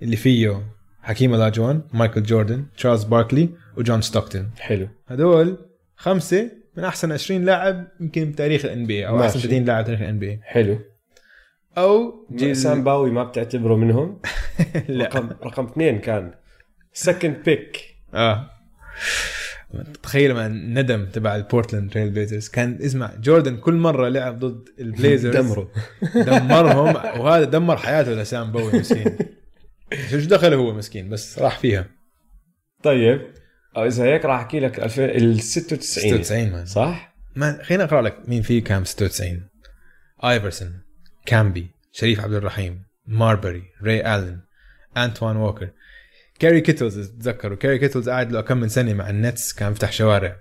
اللي فيه حكيم أولاجوان مايكل جوردن تشارلز باركلي وجون ستوكتون. حلو. هدول خمسة من أحسن 20 لاعب يمكن بتاريخ ال NBA أو أحسن ماشي. 30 لاعب تاريخ ال N B حلو. أو جيل سام باوي ما بتعتبره منهم. لا. رقم رقم اثنين كان. second pick آه. تخيل ما الندم تبع ال Portland Trail Blazers كان اسمع جوردن كل مرة لعب ضد ال Blazers. دمره. دمرهم. وهذا دمر حياته لسام بوي مسكين. شو دخله هو مسكين؟ بس راح فيها. طيب. إذا هيك راح أحكي لك 2000 ال 96 96 man صح؟ ما خليني أقرأ لك مين في كان 96 ايفرسون كامبي شريف عبد الرحيم ماربري ري الن انتوان ووكر كاري كيتلز تذكروا كاري كيتلز قاعد له كم من سنة مع ال Nets كان فتح شوارع.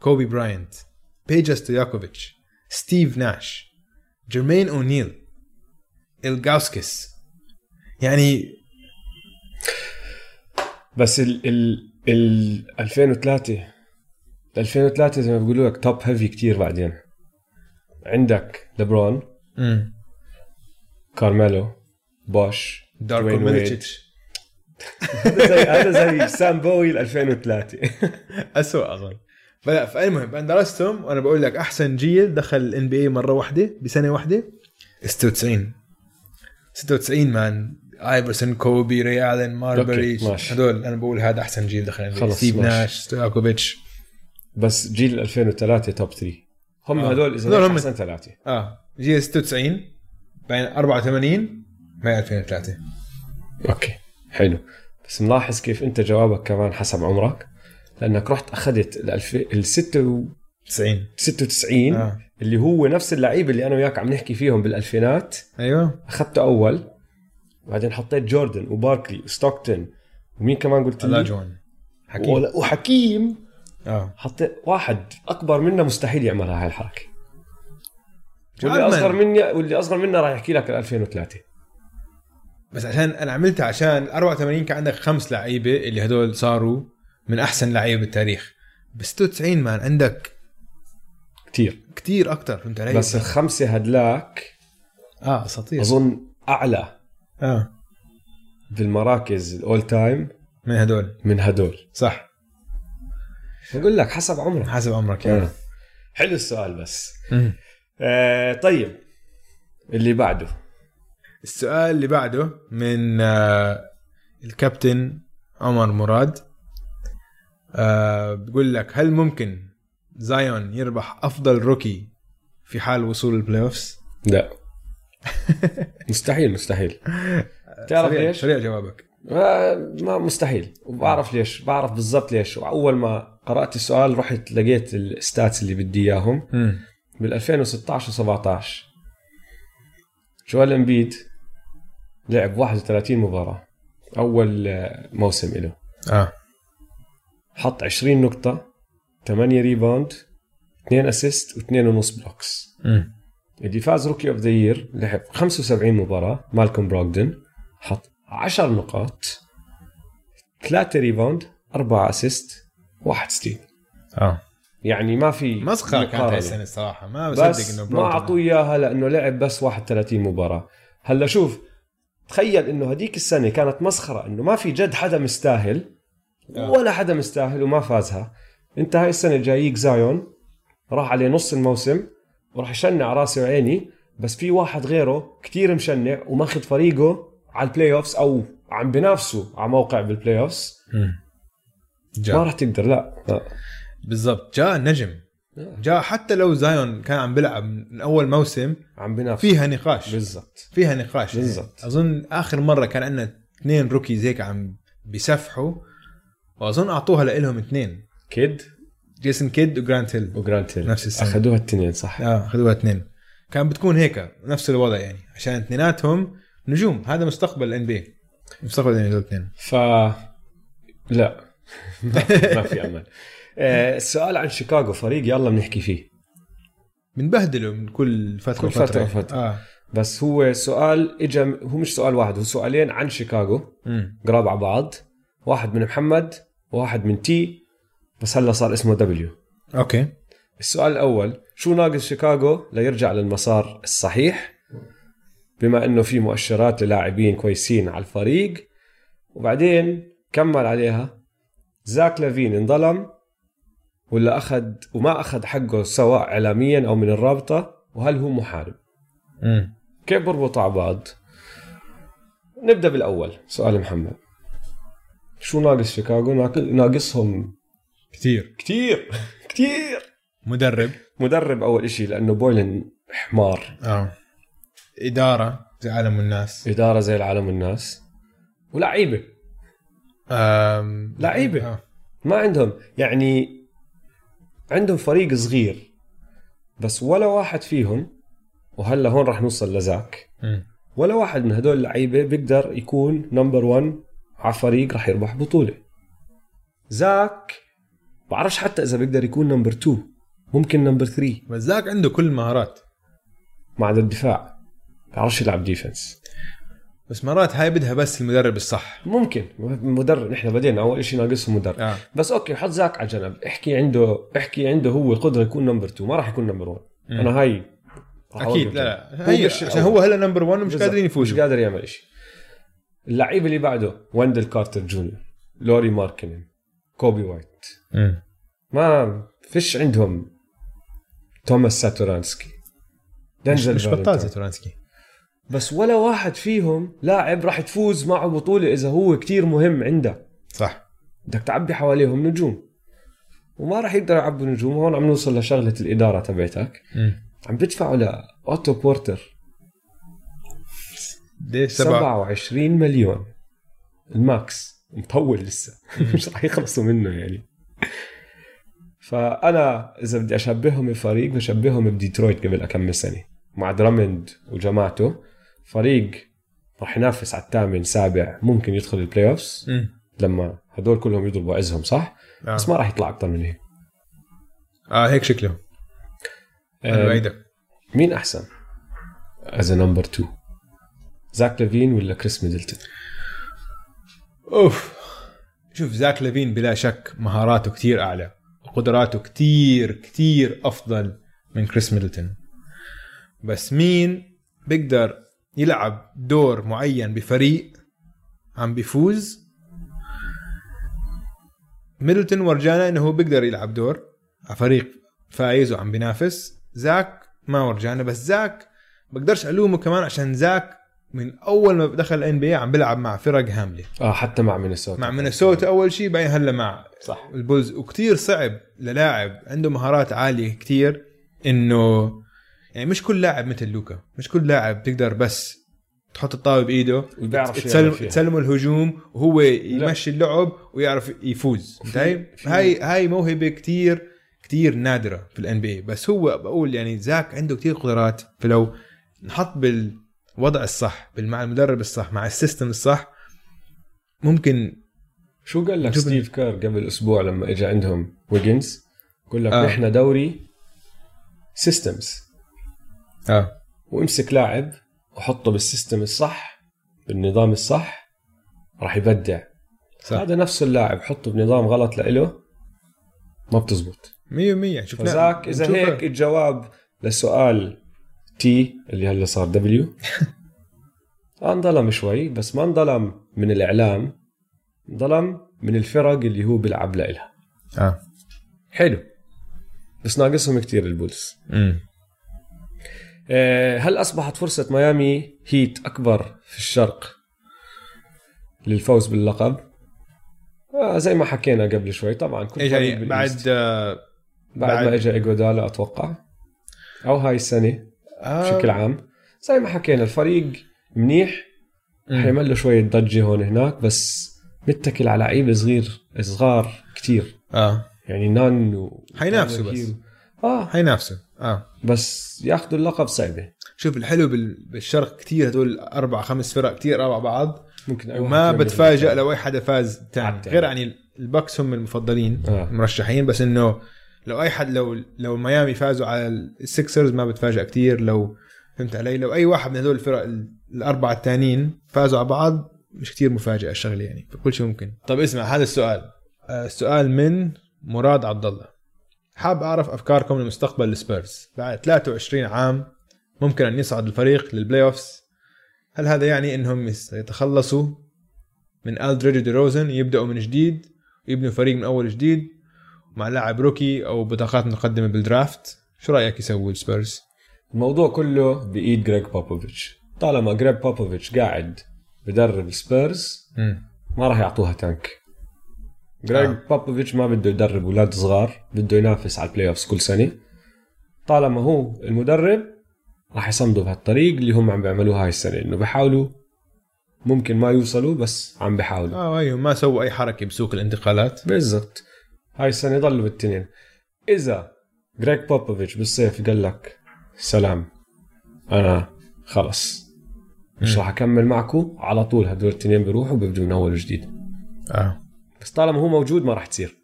كوبي براينت بيجا ستوياكوفيتش ستيف ناش جيرمين اونيل إلجاوسكاس يعني بس ال ال ال 2003 2003 زي ما بيقولوا لك top heavy كتير بعدين. عندك ليبرون امم كارميلو بوش داركو. ميليتش هذا زي هذا زي سام بوي ال 2003 اسوء اظن فلا فالمهم أنا درستهم وأنا بقول لك أحسن جيل دخل ال NBA مرة واحدة بسنة واحدة. 96 96 man. ايفرسون كوبي ري الن ماربري. هدول أنا بقول هذا أحسن جيل دخل. خلص، ستيف. ناش ستوياكوفيتش بس جيل 2003 top 3 هم آه. هدول إذا هيك هم- أحسن ثلاثة؟ آه. جيل 96 بين 84 ما 2003 أوكي حلو. بس ملاحظ كيف أنت جوابك كمان حسب عمرك لأنك رحت أخذت ال 2000 ال 90 96 آه. اللي هو نفس اللعيبه اللي أنا وياك عم نحكي فيهم بالألفينات. أيوه. أخذته أول. وبعدين حطيت جوردن وباركلي وستوكتون ومين كمان قلت لي؟ جون. حكيم. وحكيم. آه. حطيت واحد أكبر منا مستحيل يعملها هاي الحركة. واللي أصغر من- مني واللي أصغر منا راح يحكي لك ال 2003 بس عشان أنا عملتها عشان 84 كان عندك خمس لعيبة اللي هدول صاروا من أحسن لعيبة بالتاريخ. ب 96 مان عندك كثير كتير أكثر فهمت علي؟ بس الخمسة هدلاك آه أساطير. أظن أعلى آه. بالمراكز الأول تايم من هدول. من هدول. صح. بقول لك حسب عمرك. حسب عمرك آه. يعني حلو السؤال بس. آه طيب. اللي بعده. السؤال اللي بعده من آه الكابتن عمر مراد. آه بقول لك هل ممكن زايون يربح أفضل rookie في حال وصول ال playoffs؟ لا. مستحيل مستحيل. تعرف ليش؟ سريع جوابك. ما مستحيل. وبعرف ليش بعرف بالضبط ليش. وأول ما قرأت السؤال رحت لقيت ال stats اللي بدي إياهم. بال 2016 و17 جويل امبيد لعب 31 مباراة. أول آه، موسم له آه. حط 20 نقطة 8 rebound 2 assist و2 ونص blocks مم. اللي فاز rookie of the year لعب 75 مباراة مالكوم براغدن حط 10 نقاط 3 rebound 4 assist 1 steal آه. يعني ما في مسخرة كانت مقارنة. هاي السنة الصراحه ما بصدق بس إنه ما اعطوه إياها لأنه لعب بس 31 مباراة. هلا شوف تخيل إنه هديك السنة كانت مسخرة إنه ما في جد حدا مستاهل آه. ولا حدا مستاهل وما فازها. أنت هاي السنة جاييك زايون راح عليه نص الموسم وراح يشنع راسي وعيني بس في واحد غيره كتير مشنع وماخذ فريقه على ال playoffs أو عم بنافسه على موقع بال playoffs مم. ما راح تقدر لا, لا. بالضبط. جاء نجم. جاء حتى لو زايون كان عم بيلعب من أول موسم عم بنافسه. فيها نقاش. بالضبط. فيها نقاش. بالضبط. أظن آخر مرة كان عندنا اثنين rookies هيك عم بيسفحوا وأظن أعطوها لهم اثنين. كيد؟ جيسون كيد وجرانت هيل. وجرانت هيل. نفس السنة. أخذوها التنين صح. آه أخذوها اثنين. كان بتكون هيك نفس الوضع يعني عشان اثنيناتهم نجوم. هذا مستقبل ال NB مستقبل ال N الاثنين. ف لا. ما في أمل. آه، السؤال عن شيكاغو فريق يلا بنحكي فيه. بنبهدلوا من كل فترة كل فترة وفترة. آه. بس هو سؤال اجى هو مش سؤال واحد هو سؤالين عن شيكاغو. قراب على بعض. واحد من محمد وواحد من تي بس هلا صار اسمه دبليو أوكي. السؤال الأول شو ناقص شيكاغو ليرجع للمسار الصحيح؟ بما إنه في مؤشرات للاعبين كويسين على الفريق. وبعدين كمل عليها. زاك لافين انظلم ولا أخذ وما أخذ حقه سواء اعلاميا أو من الرابطة وهل هو محارب؟ امم كيف بربطوا على بعض؟ نبدأ بالأول. سؤال محمد. شو ناقص شيكاغو؟ ناق- ناقصهم كثير كتير. كتير. مدرب. مدرب أول إشي لأنه بويلن حمار. آه. إدارة زي عالم الناس. إدارة زي العالم والناس ولعيبة. آم... لعيبة. آه. ما عندهم. يعني عندهم فريق صغير بس ولا واحد فيهم وهلا هون رح نوصل لزاك. ولا واحد من هدول اللعيبة بيقدر يكون نمبر 1 على فريق رح يربح بطولة. زاك بعرفش حتى إذا بيقدر يكون number 2 ممكن number 3 بس ذاك عنده كل المهارات. مع الدفاع. بعرفش يلعب defense بس مرات هاي بدها بس المدرب الصح. ممكن. مدرب. نحن بدينا. أول شيء ناقصه مدرب. آه. بس أوكي حط زاك على جنب احكي عنده احكي عنده هو القدرة يكون number 2 ما راح يكون number 1 مم. أنا هاي أكيد. لا. لا هي مش عشان. هو هلا number 1 مش بالضبط. قادرين مش يفوزوا. قادر يعمل شيء اللعيب اللي بعده ويندل كارتر جونيور لوري ماركنن كوبي وايت مم. ما فيش عندهم توماس ساتورانسكي. دنزل مش بطال فالنتاين. ساتورانسكي بس ولا واحد فيهم لاعب راح تفوز معه بطولة إذا هو كتير مهم عنده. صح. بدك تعبي حواليهم نجوم. وما راح يقدروا يعبوا نجوم. هون عم نوصل لشغلة الإدارة تبعتك. عم بدفعوا لأوتو بورتر. ليش سبعة. 27 مليون. ال max. مطول لسه. مش راح يخلصوا منه يعني. فانا إذا بدي أشبههم بفريق بشبههم بديترويت قبل كم سنة مع درامند وجماعته. فريق راح ينافس على الثامن سابع ممكن يدخل ال playoffs. لما هدول كلهم يضربوا عزهم صح؟ آه. بس ما راح يطلع أكثر من هيك. آه هيك شكله أنا آه، بعيدك مين أحسن؟ as number 2 زاك لافين ولا كريس ميدلتون أوف. شوف زاك لافين بلا شك مهاراته كتير أعلى وقدراته كتير كتير أفضل من كريس ميدلتون. بس مين بيقدر يلعب دور معين بفريق عم بيفوز؟ ميدلتون ورجانا إنه هو بيقدر يلعب دور على فريق فايز وعم بينافس. زاك ما ورجانا بس زاك بقدرش ألومه كمان عشان زاك من أول ما دخل ال NB عم بيلعب مع فرق هاملة. آه حتى مع مينيسوتا. مع مينيسوتا أول شيء بعدين هلا مع صح. البولز. وكتير صعب للاعب عنده مهارات عالية كتير إنه يعني مش كل لاعب مثل لوكا. مش كل لاعب تقدر بس تحط الطاولة بإيده وبيعرف تسلم. تسلمه الهجوم وهو يمشي اللعب ويعرف يفوز. في- هاي هاي موهبة كتير كتير نادرة في ال NB بس هو بقول يعني زاك عنده كتير قدرات. فلو نحط بالوضع الصح مع المدرب الصح مع ال system الصح. ممكن شو قال لك ستيف كير قبل أسبوع لما اجى عندهم ويجنز؟ قال لك آه. نحن دوري systems آه. وامسك لاعب وحطه بال system الصح بالنظام الصح راح يبدع. صح. هذا نفس اللاعب حطه بنظام غلط لإله ما بتزبط. 100% شوف فذاك إذا. هيك الجواب لسؤال T اللي هلا صار W انظلم شوي بس ما انظلم من الإعلام انظلم من الفرق اللي هو بيلعب لها آه. حلو. بس ناقصهم كتير البولز. امم آه، هل أصبحت فرصة ميامي هيت أكبر في الشرق للفوز باللقب؟ آه زي ما حكينا قبل شوي طبعا كل يعني بالإيست. بعد آه بعد, بعد- ما اجى ايجودالا أتوقع. أو هاي السنة. آه، بشكل عام. زي ما حكينا الفريق منيح. حيعمل له شوية ضجة هون هناك بس متكل على لعيبه صغير صغار كتير. آه. يعني نان و حينافسوا بس. آه. حينافسوا. آه. بس ياخذوا اللقب صعبة. شوف الحلو بال- بالشرق كتير هدول أربع خمس فرق كتير أربع بعض. ممكن وما بتفاجئ. لو أي حدا فاز تاني. غير يعني. البكس هم المفضلين آه. مرشحين بس إنه لو أي حد لو لو ميامي فازوا على السكسرز ما بتفاجئ كتير. لو فهمت علي؟ لو أي واحد من هدول الفرق ال- الأربعة الثانيين فازوا على بعض مش كتير مفاجئه الشغلة يعني. فكل شيء ممكن. طب اسمع هذا السؤال. آه، السؤال من مراد عبد الله حاب أعرف أفكاركم لمستقبل السبيرز. بعد 23 عام ممكن أن يصعد الفريق لل playoffs هل هذا يعني إنهم يتخلصوا من الدريدج ديروزن يبدأوا من جديد ويبنوا فريق من أول جديد؟ مع لاعب rookie أو بطاقات متقدمة بال draft. شو رأيك يسوي السبيرز؟ الموضوع كله بإيد جريج بوبوفيتش. طالما جريج بوبوفيتش قاعد بدرب السبيرز ما راح يعطوها tank. جريج آه. بابوفيتش ما بده يدرب أولاد صغار بده ينافس على ال playoffs كل سنة. طالما هو المدرب راح يصمدوا بهالطريق اللي هم عم بيعملوها هاي السنة إنه بحاولوا. ممكن ما يوصلوا بس عم بحاولوا. آه أيوه ما سووا أي حركة بسوق الانتقالات. بالضبط. هاي السنة ضلوا بالتنين. إذا جريج بوبوفيتش بالصيف قال لك سلام أنا خلص مش. راح أكمل معكم على طول هدول الاثنين بيروحوا بيبدوا من اول وجديد آه. بس طالما هو موجود ما راح تصير.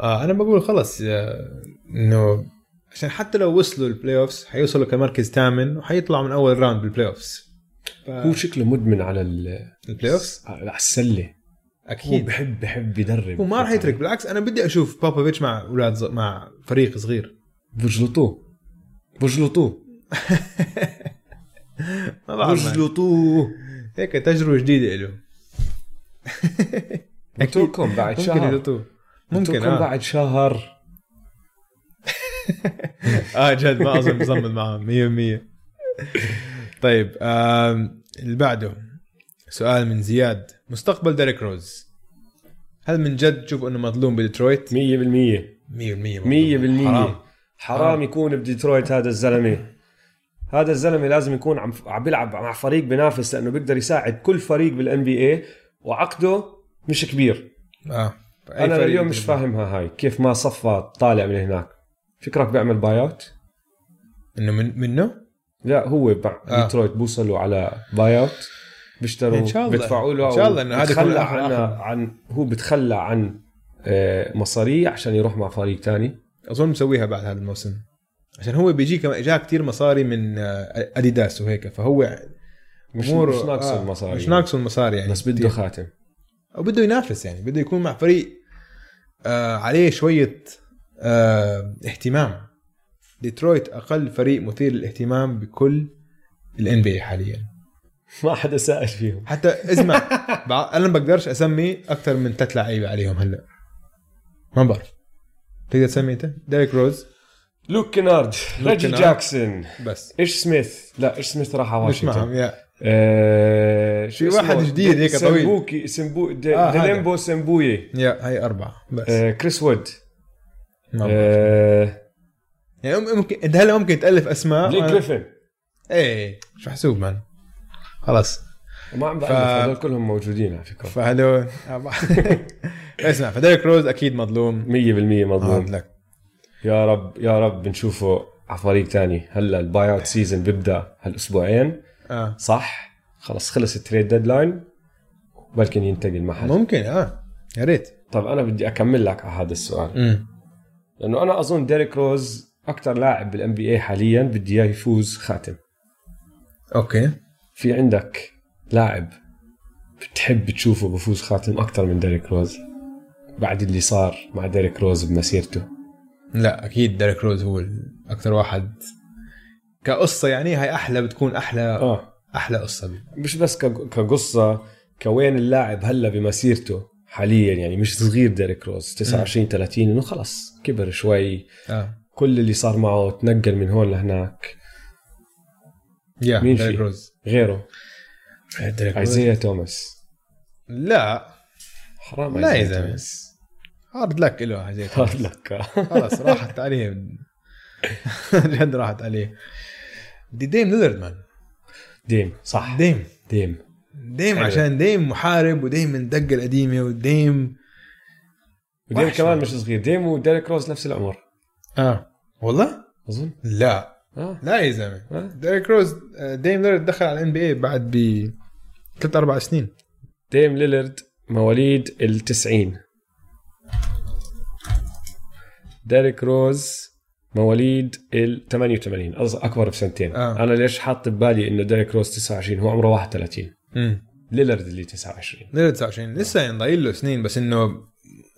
آه أنا بقول خلص آه، إنه عشان حتى لو وصلوا ال playoffs حيوصلوا كمركز ثامن وحيطلعوا من أول round بال playoffs ف... هو شكله مدمن على ال- ال playoffs على السلة. أكيد. بحب بحب يدرب. هو ما راح يترك بالعكس أنا بدي أشوف بابوفيتش مع أولاد ز... مع فريق صغير. بجلطوه بجلطوه ما بعرف. بجلطوه هيك تجربة جديدة له قلت لكم بعد ممكن شهر. يلطوه قلت ممكن آه. بعد شهر. آه جد ما أظن مصمد معهم 100% طيب آم، اللي بعده. سؤال من زياد. مستقبل ديريك روز. هل من جد تشوف إنه مظلوم بديترويت؟ 100% 100% 100% مظلوم. حرام. حرام يكون بديترويت هذا الزلمة. هذا الزلمة لازم يكون عم عم بيلعب مع فريق بينافس لأنه بيقدر يساعد كل فريق بال NBA وعقده مش كبير. آه. أنا اليوم مش فاهمها هاي. كيف ما صفى طالع من هناك. فكرك بيعمل buyout إنه من منه؟ لا هو. آه. ديترويت بوصلوا على buyout بيشتروا إن شاء الله. بيدفعوا له إن شاء الله إنه هذا بتخلى عن, عن هو بتخلى عن آه، مصاري عشان يروح مع فريق تاني. أظن مسويها بعد هذا الموسم. عشان هو بيجي كمان جاء كثير مصاري من آه، أديداس وهيك فهو مش مش ناقصه آه، المصاري مش ناقصه المصاري يعني بس بده. خاتم. أو بده ينافس يعني بده يكون مع فريق آه عليه شوية آه اهتمام. ديترويت أقل فريق مثير للاهتمام بكل ال NBA حاليا. ما حدا سائل فيهم. حتى اسمع بع- أنا ما بقدرش أسمي أكثر من ثلاث لعيبة عليهم هلأ. ما بعرف. تقدر تسمي أنت؟ ديريك روز. لوك كينارد لوك ريجي. جاكسون. بس. إيش سميث؟ لا إيش سميث راح على مش معهم واشنطن. yeah. آه في واحد؟ جديد هيك طويل. سمبوكي سمبو دي آه،. ديليمبو سمبوي yeah هاي أربعة. بس. آه كريس وود. ما بعرف. آه يعني ممكن إنت هلأ ممكن تألف أسماء. بليك جريفن إيه مش محسوب man؟ خلص ما عم ف- هذول كلهم موجودين على فكرة. 100% فهدول اسمع فديريك روز أكيد مظلوم. مظلوم. آه، لك. يا رب يا رب بنشوفه على فريق تاني. هلا ال buyout season بيبدأ هالأسبوعين. آه. صح؟ خلص خلص ال trade deadline. بلكن ينتقل محل. ممكن آه. يا ريت. طب أنا بدي أكمل لك على هذا السؤال. امم لأنه أنا أظن ديريك روز أكثر لاعب بال NBA حاليا بدي إياه يفوز خاتم. okay. في عندك لاعب بتحب تشوفه بفوز خاتم أكثر من ديريك روز؟ بعد اللي صار مع ديريك روز بمسيرته. لا أكيد ديريك روز هو أكثر واحد كقصة يعني هاي أحلى بتكون أحلى آه. أحلى قصة بي. مش بس كقصة كوين اللاعب هلا بمسيرته حاليا يعني مش صغير ديريك روز 29 30 إنه خلص كبر شوي. آه. كل اللي صار معه تنقل من هون لهناك. yeah مين ديريك؟ روز. غيره. ايزيا توماس. لا. حرام لا يا. توماس. hard luck له hard luck خلص راحت عليه. جد راحت عليه. دي ديم ليلرد man ديم صح. ديم. ديم. ديم حلو. عشان ديم محارب وديم من الدقه القديمة وديم وديم كمان. مش صغير. ديم وديريك روز نفس العمر. آه. والله؟ أظن. لا. لا يا زلمة. آه. ديريك روز آه، ديم ليلرد دخل على ال NBA بعد ب ثلاث أربع سنين. ديم ليلرد مواليد ال 90 ديريك روز مواليد ال 88 قصدي أكبر بسنتين. آه. أنا ليش حاط ببالي إنه ديريك روز 29 هو عمره 31 امم ليلرد اللي 29 ليلرد 29 لسه يعني ضايل له سنين بس إنه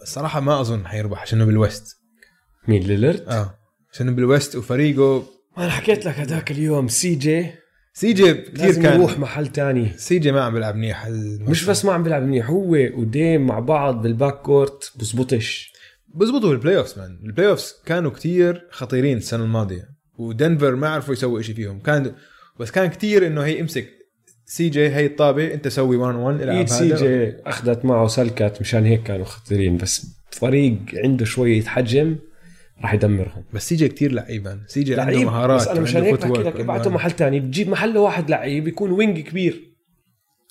الصراحه ما أظن حيربح عشانه بال West. مين ليلرد؟ آه. عشانه بال West وفريقه أنا حكيت لك هذاك اليوم سي جي. سي جي كثير لازم كان. يروح محل تاني. سي جي ما عم بيلعب منيح. مش بس ما عم بيلعب منيح هو وديم مع بعض بال backcourt بزبطش. بزبطوا بالبلاي اوفز مان البلاي اوفز كانوا كتير خطيرين السنة الماضية ودنفر ما عرفوا يسووا شيء فيهم. كان بس كان كتير إنه هي امسك سي جي هي الطابة أنت سوي 1 1 العب سي هذا. جي أخذت معه سلكت مشان هيك كانوا خطيرين بس فريق عنده شوية حجم. راح يدمرهم. بس سي جي كثير لعيبان سي جي عنده لعيب. مهارات بس أنا مشان هيك بحكي لك ابعته محل تاني. بتجيب محله واحد لعيب يكون wing كبير.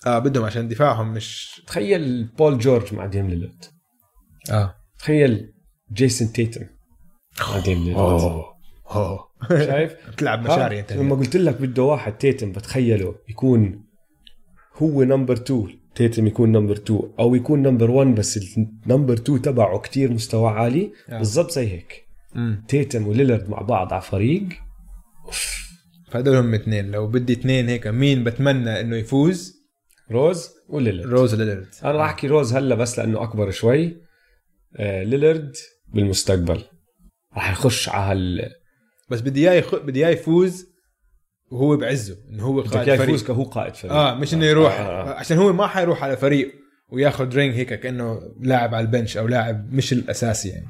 آه بدهم عشان دفاعهم مش تخيل بول جورج مع ديم ليلرد آه. تخيل جيسون تيتم مع ديم ليلرد أوه. شايف؟ بتلعب مشاري انت لما قلت لك بده واحد تيتم بتخيله يكون هو number 2 تيتم يكون number 2 أو يكون number 1 بس ال number 2 تبعه كتير مستوى عالي. آه. بالضبط زي هيك. تيتم وليلارد مع بعض على فريق. أوف. فهدول هم اثنين. لو بدي اثنين هيك مين بتمنى إنه يفوز؟ روز وليلارد. روز ليلارد أنا راح أحكي روز هلا بس لأنه أكبر شوي. آه ليلارد بالمستقبل. راح يخش على هال بس بدي إياه يخ... بدي إياه يفوز وهو بعزه إنه هو قائد فريق يفوز كهو قائد فريق. آه مش إنه يروح. آه، آه، آه. عشان هو ما حيروح على فريق وياخذ ring هيك كأنه لاعب على ال bench أو لاعب مش الأساسي يعني.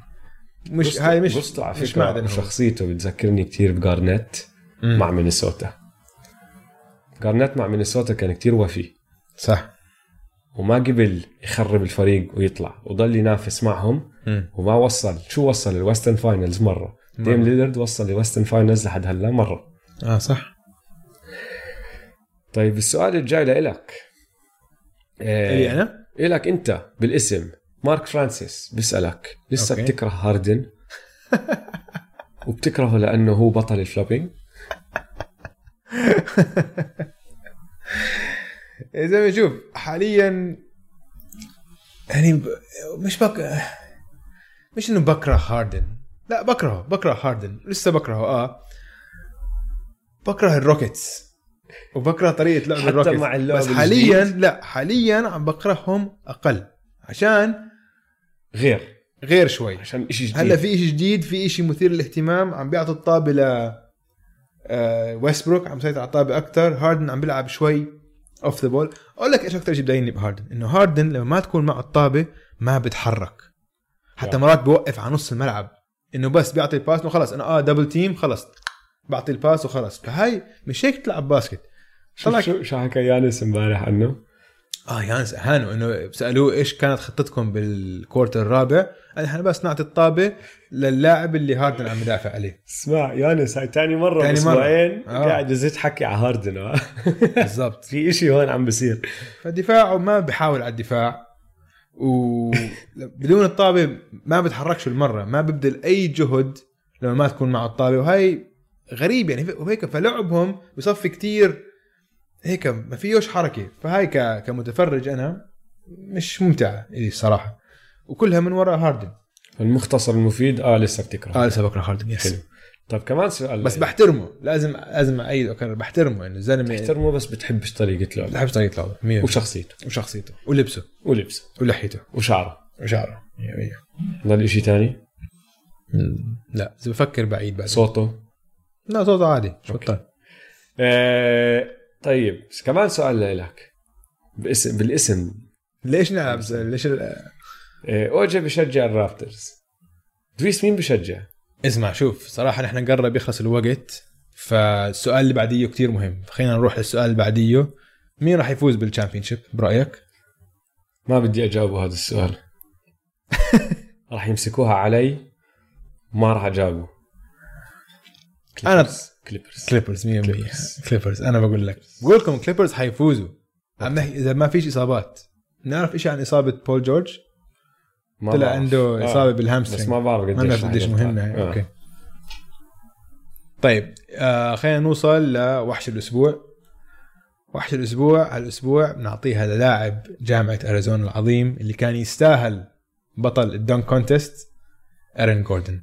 مش هاي مش على مش معدن. شخصيته بتذكرني كتير بجارنيت. مع مينيسوتا. جارنيت مع مينيسوتا كان كتير وفي. صح. وما قبل يخرب الفريق ويطلع وضل ينافس معهم. مم. وما وصل. شو وصل؟ ال Western Finals مرة. ديم ليلارد وصل ال Western Finals لحد هلا مرة. آه صح. طيب السؤال الجاي لإلك. إلي إيه أنا؟ إلك أنت بالاسم. مارك فرانسيس بيسألك لسه أوكي. بتكره هاردن؟ وبتكرهه لأنه هو بطل ال flopping زي ما شوف حاليا يعني ب... مش بك مش إنه بكره هاردن. لا بكرهه بكره هاردن. لسه بكرهه آه. بكره الروكيتس. وبكره طريقة لعب حتى الروكيتس. مع اللعب بس حاليا؟ لا حاليا عم بكرههم أقل. عشان غير. غير شوي. عشان إشي جديد. هلا في شيء جديد في شيء مثير للاهتمام عم بيعطي الطابه ل آه، ويستبروك عم يسيطر على الطابه أكثر هاردن عم بيلعب شوي off the ball أقول لك إيش أكثر شيء بضايقني بهاردن. إنه هاردن لما ما تكون معه الطابة ما بتحرك. حتى. مرات بوقف على نص الملعب. إنه بس بيعطي ال pass إنه خلص أنا آه double team خلص. بعطي ال pass وخلص. فهاي مش هيك تلعب باسكت. طلع شو شو حكى يانس امبارح عنه؟ آه يانس اهانه إنه سألوه إيش كانت خطتكم بال quarter الرابع قال إحنا بس نعطي الطابة للاعب اللي هاردن عم يدافع عليه اسمع يانس هاي تاني مرة تاني. أسبوعين آه. قاعد يزيد حكي على هاردن آه. بالضبط في إشي هون عم بصير فدفاعه ما بحاول على الدفاع وبدون الطابة ما بتحركش بالمرة ما ببذل أي جهد لما ما تكون معه الطابة وهي غريب يعني وهيك فلعبهم بصفي كتير هيك ما فيهوش حركة. فهاي كمتفرج أنا مش ممتعة لي الصراحه وكلها من وراء هاردن. المختصر المفيد آه لسه بتكره آه لسه بكره هاردن yes حلو. طيب كمان سؤال. بس بحترمه. لازم لازم أعيد وأكرر. بحترمه. انه الزلمه بحترمه بس بتحبش طريقة لعبه. بحب طريقة لعبه. 100% وشخصيته. وشخصيته. ولبسه. ولبسه. ولحيته. وشعره. وشعره. 100% ضل إشي تاني؟ لا. اذا بفكر بعيد بعد صوته؟ لا صوته عادي. شطان آه طيب كمان سؤال لك باسم بالاسم. ليش نلعب ليش ال- آه اوجا بشجع الرابترز. دويس مين بشجع؟ اسمع شوف صراحة نحن قرب يخلص الوقت فالسؤال اللي بعديه كتير مهم. خلينا نروح للسؤال اللي بعديه. مين راح يفوز بال championship برأيك؟ ما بدي اجاوبه هذا السؤال. راح يمسكوها علي ما راح أجاوبه. أنا- Clippers Clippers 100% Clippers. Clippers أنا بقول لك. بقول لكم Clippers حيفوزوا. عم نحكي إذا ما فيش إصابات. نعرف إيش عن إصابة بول جورج ما طلع بعرف. عنده آه. إصابة بس بال hamstring ما بعرف ما نعرف رح قديش يرجع. مهمة هي آه. أوكي. طيب آه خلينا نوصل لوحش الأسبوع. وحش الأسبوع هالأسبوع بنعطيها للاعب جامعة أريزونا العظيم اللي كان يستاهل بطل ال dunk contest ارن جوردن.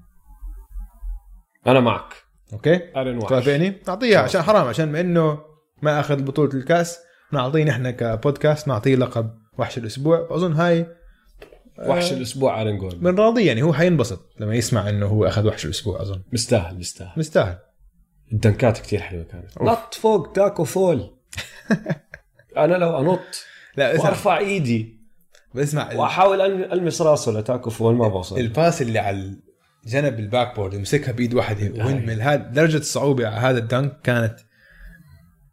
أنا معك. أوكي؟ ارن وحش توافقني؟ نعطيها عشان حرام عشان ما إنه ما أخذ بطولة الكأس. نعطيه نحن كبودكاست نعطيه لقب وحش الأسبوع. اظن هاي وحش الأسبوع ارن جوردن. من راضي يعني هو حينبسط لما يسمع إنه هو أخذ وحش الأسبوع أظن. مستاهل مستاهل. مستاهل. ال dunkات كتير حلوة كانت. نط فوق تاكو فول أنا لو أنط لا اسمع. وأرفع إيدي اسمع وأحاول ألمس راسه لتاكو فول ما بوصل. ال pass اللي على جنب الباك بورد يمسكها بإيد واحدة وين من هذا درجة الصعوبة على هذا ال dunk كانت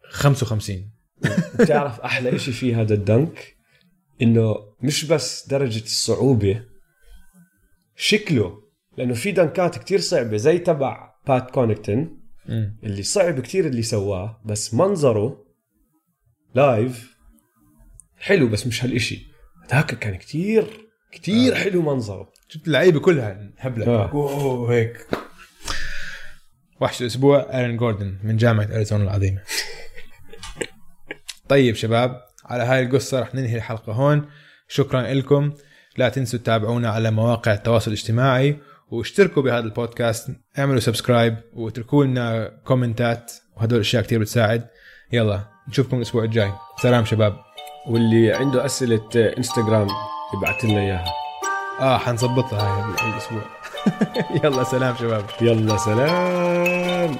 55 بتعرف أحلى إشي في هذا ال dunk؟ إنه مش بس درجة الصعوبة شكله لأنه في dunkات كتير صعبة زي تبع بات كوناتن. اللي صعب كتير اللي سواه بس منظره live حلو بس مش هالإشي. هذاك كان كتير كتير آه. حلو منظره. شفت اللعيبة كلها هبلة. آه. أوه هيك. وحش الأسبوع ارن جوردن من جامعة اريزونا العظيمة. طيب شباب على هاي القصة رح ننهي الحلقة هون. شكرا لكم. لا تنسوا تتابعونا على مواقع التواصل الاجتماعي واشتركوا بهذا البودكاست اعملوا subscribe واتركوا لنا commentات وهدول الاشياء كتير بتساعد. يلا نشوفكم الأسبوع الجاي. سلام شباب. واللي عنده أسئلة انستغرام يبعث لنا إياها. آه حنظبطها هاي الأسبوع. يلا سلام شباب. يلا سلام.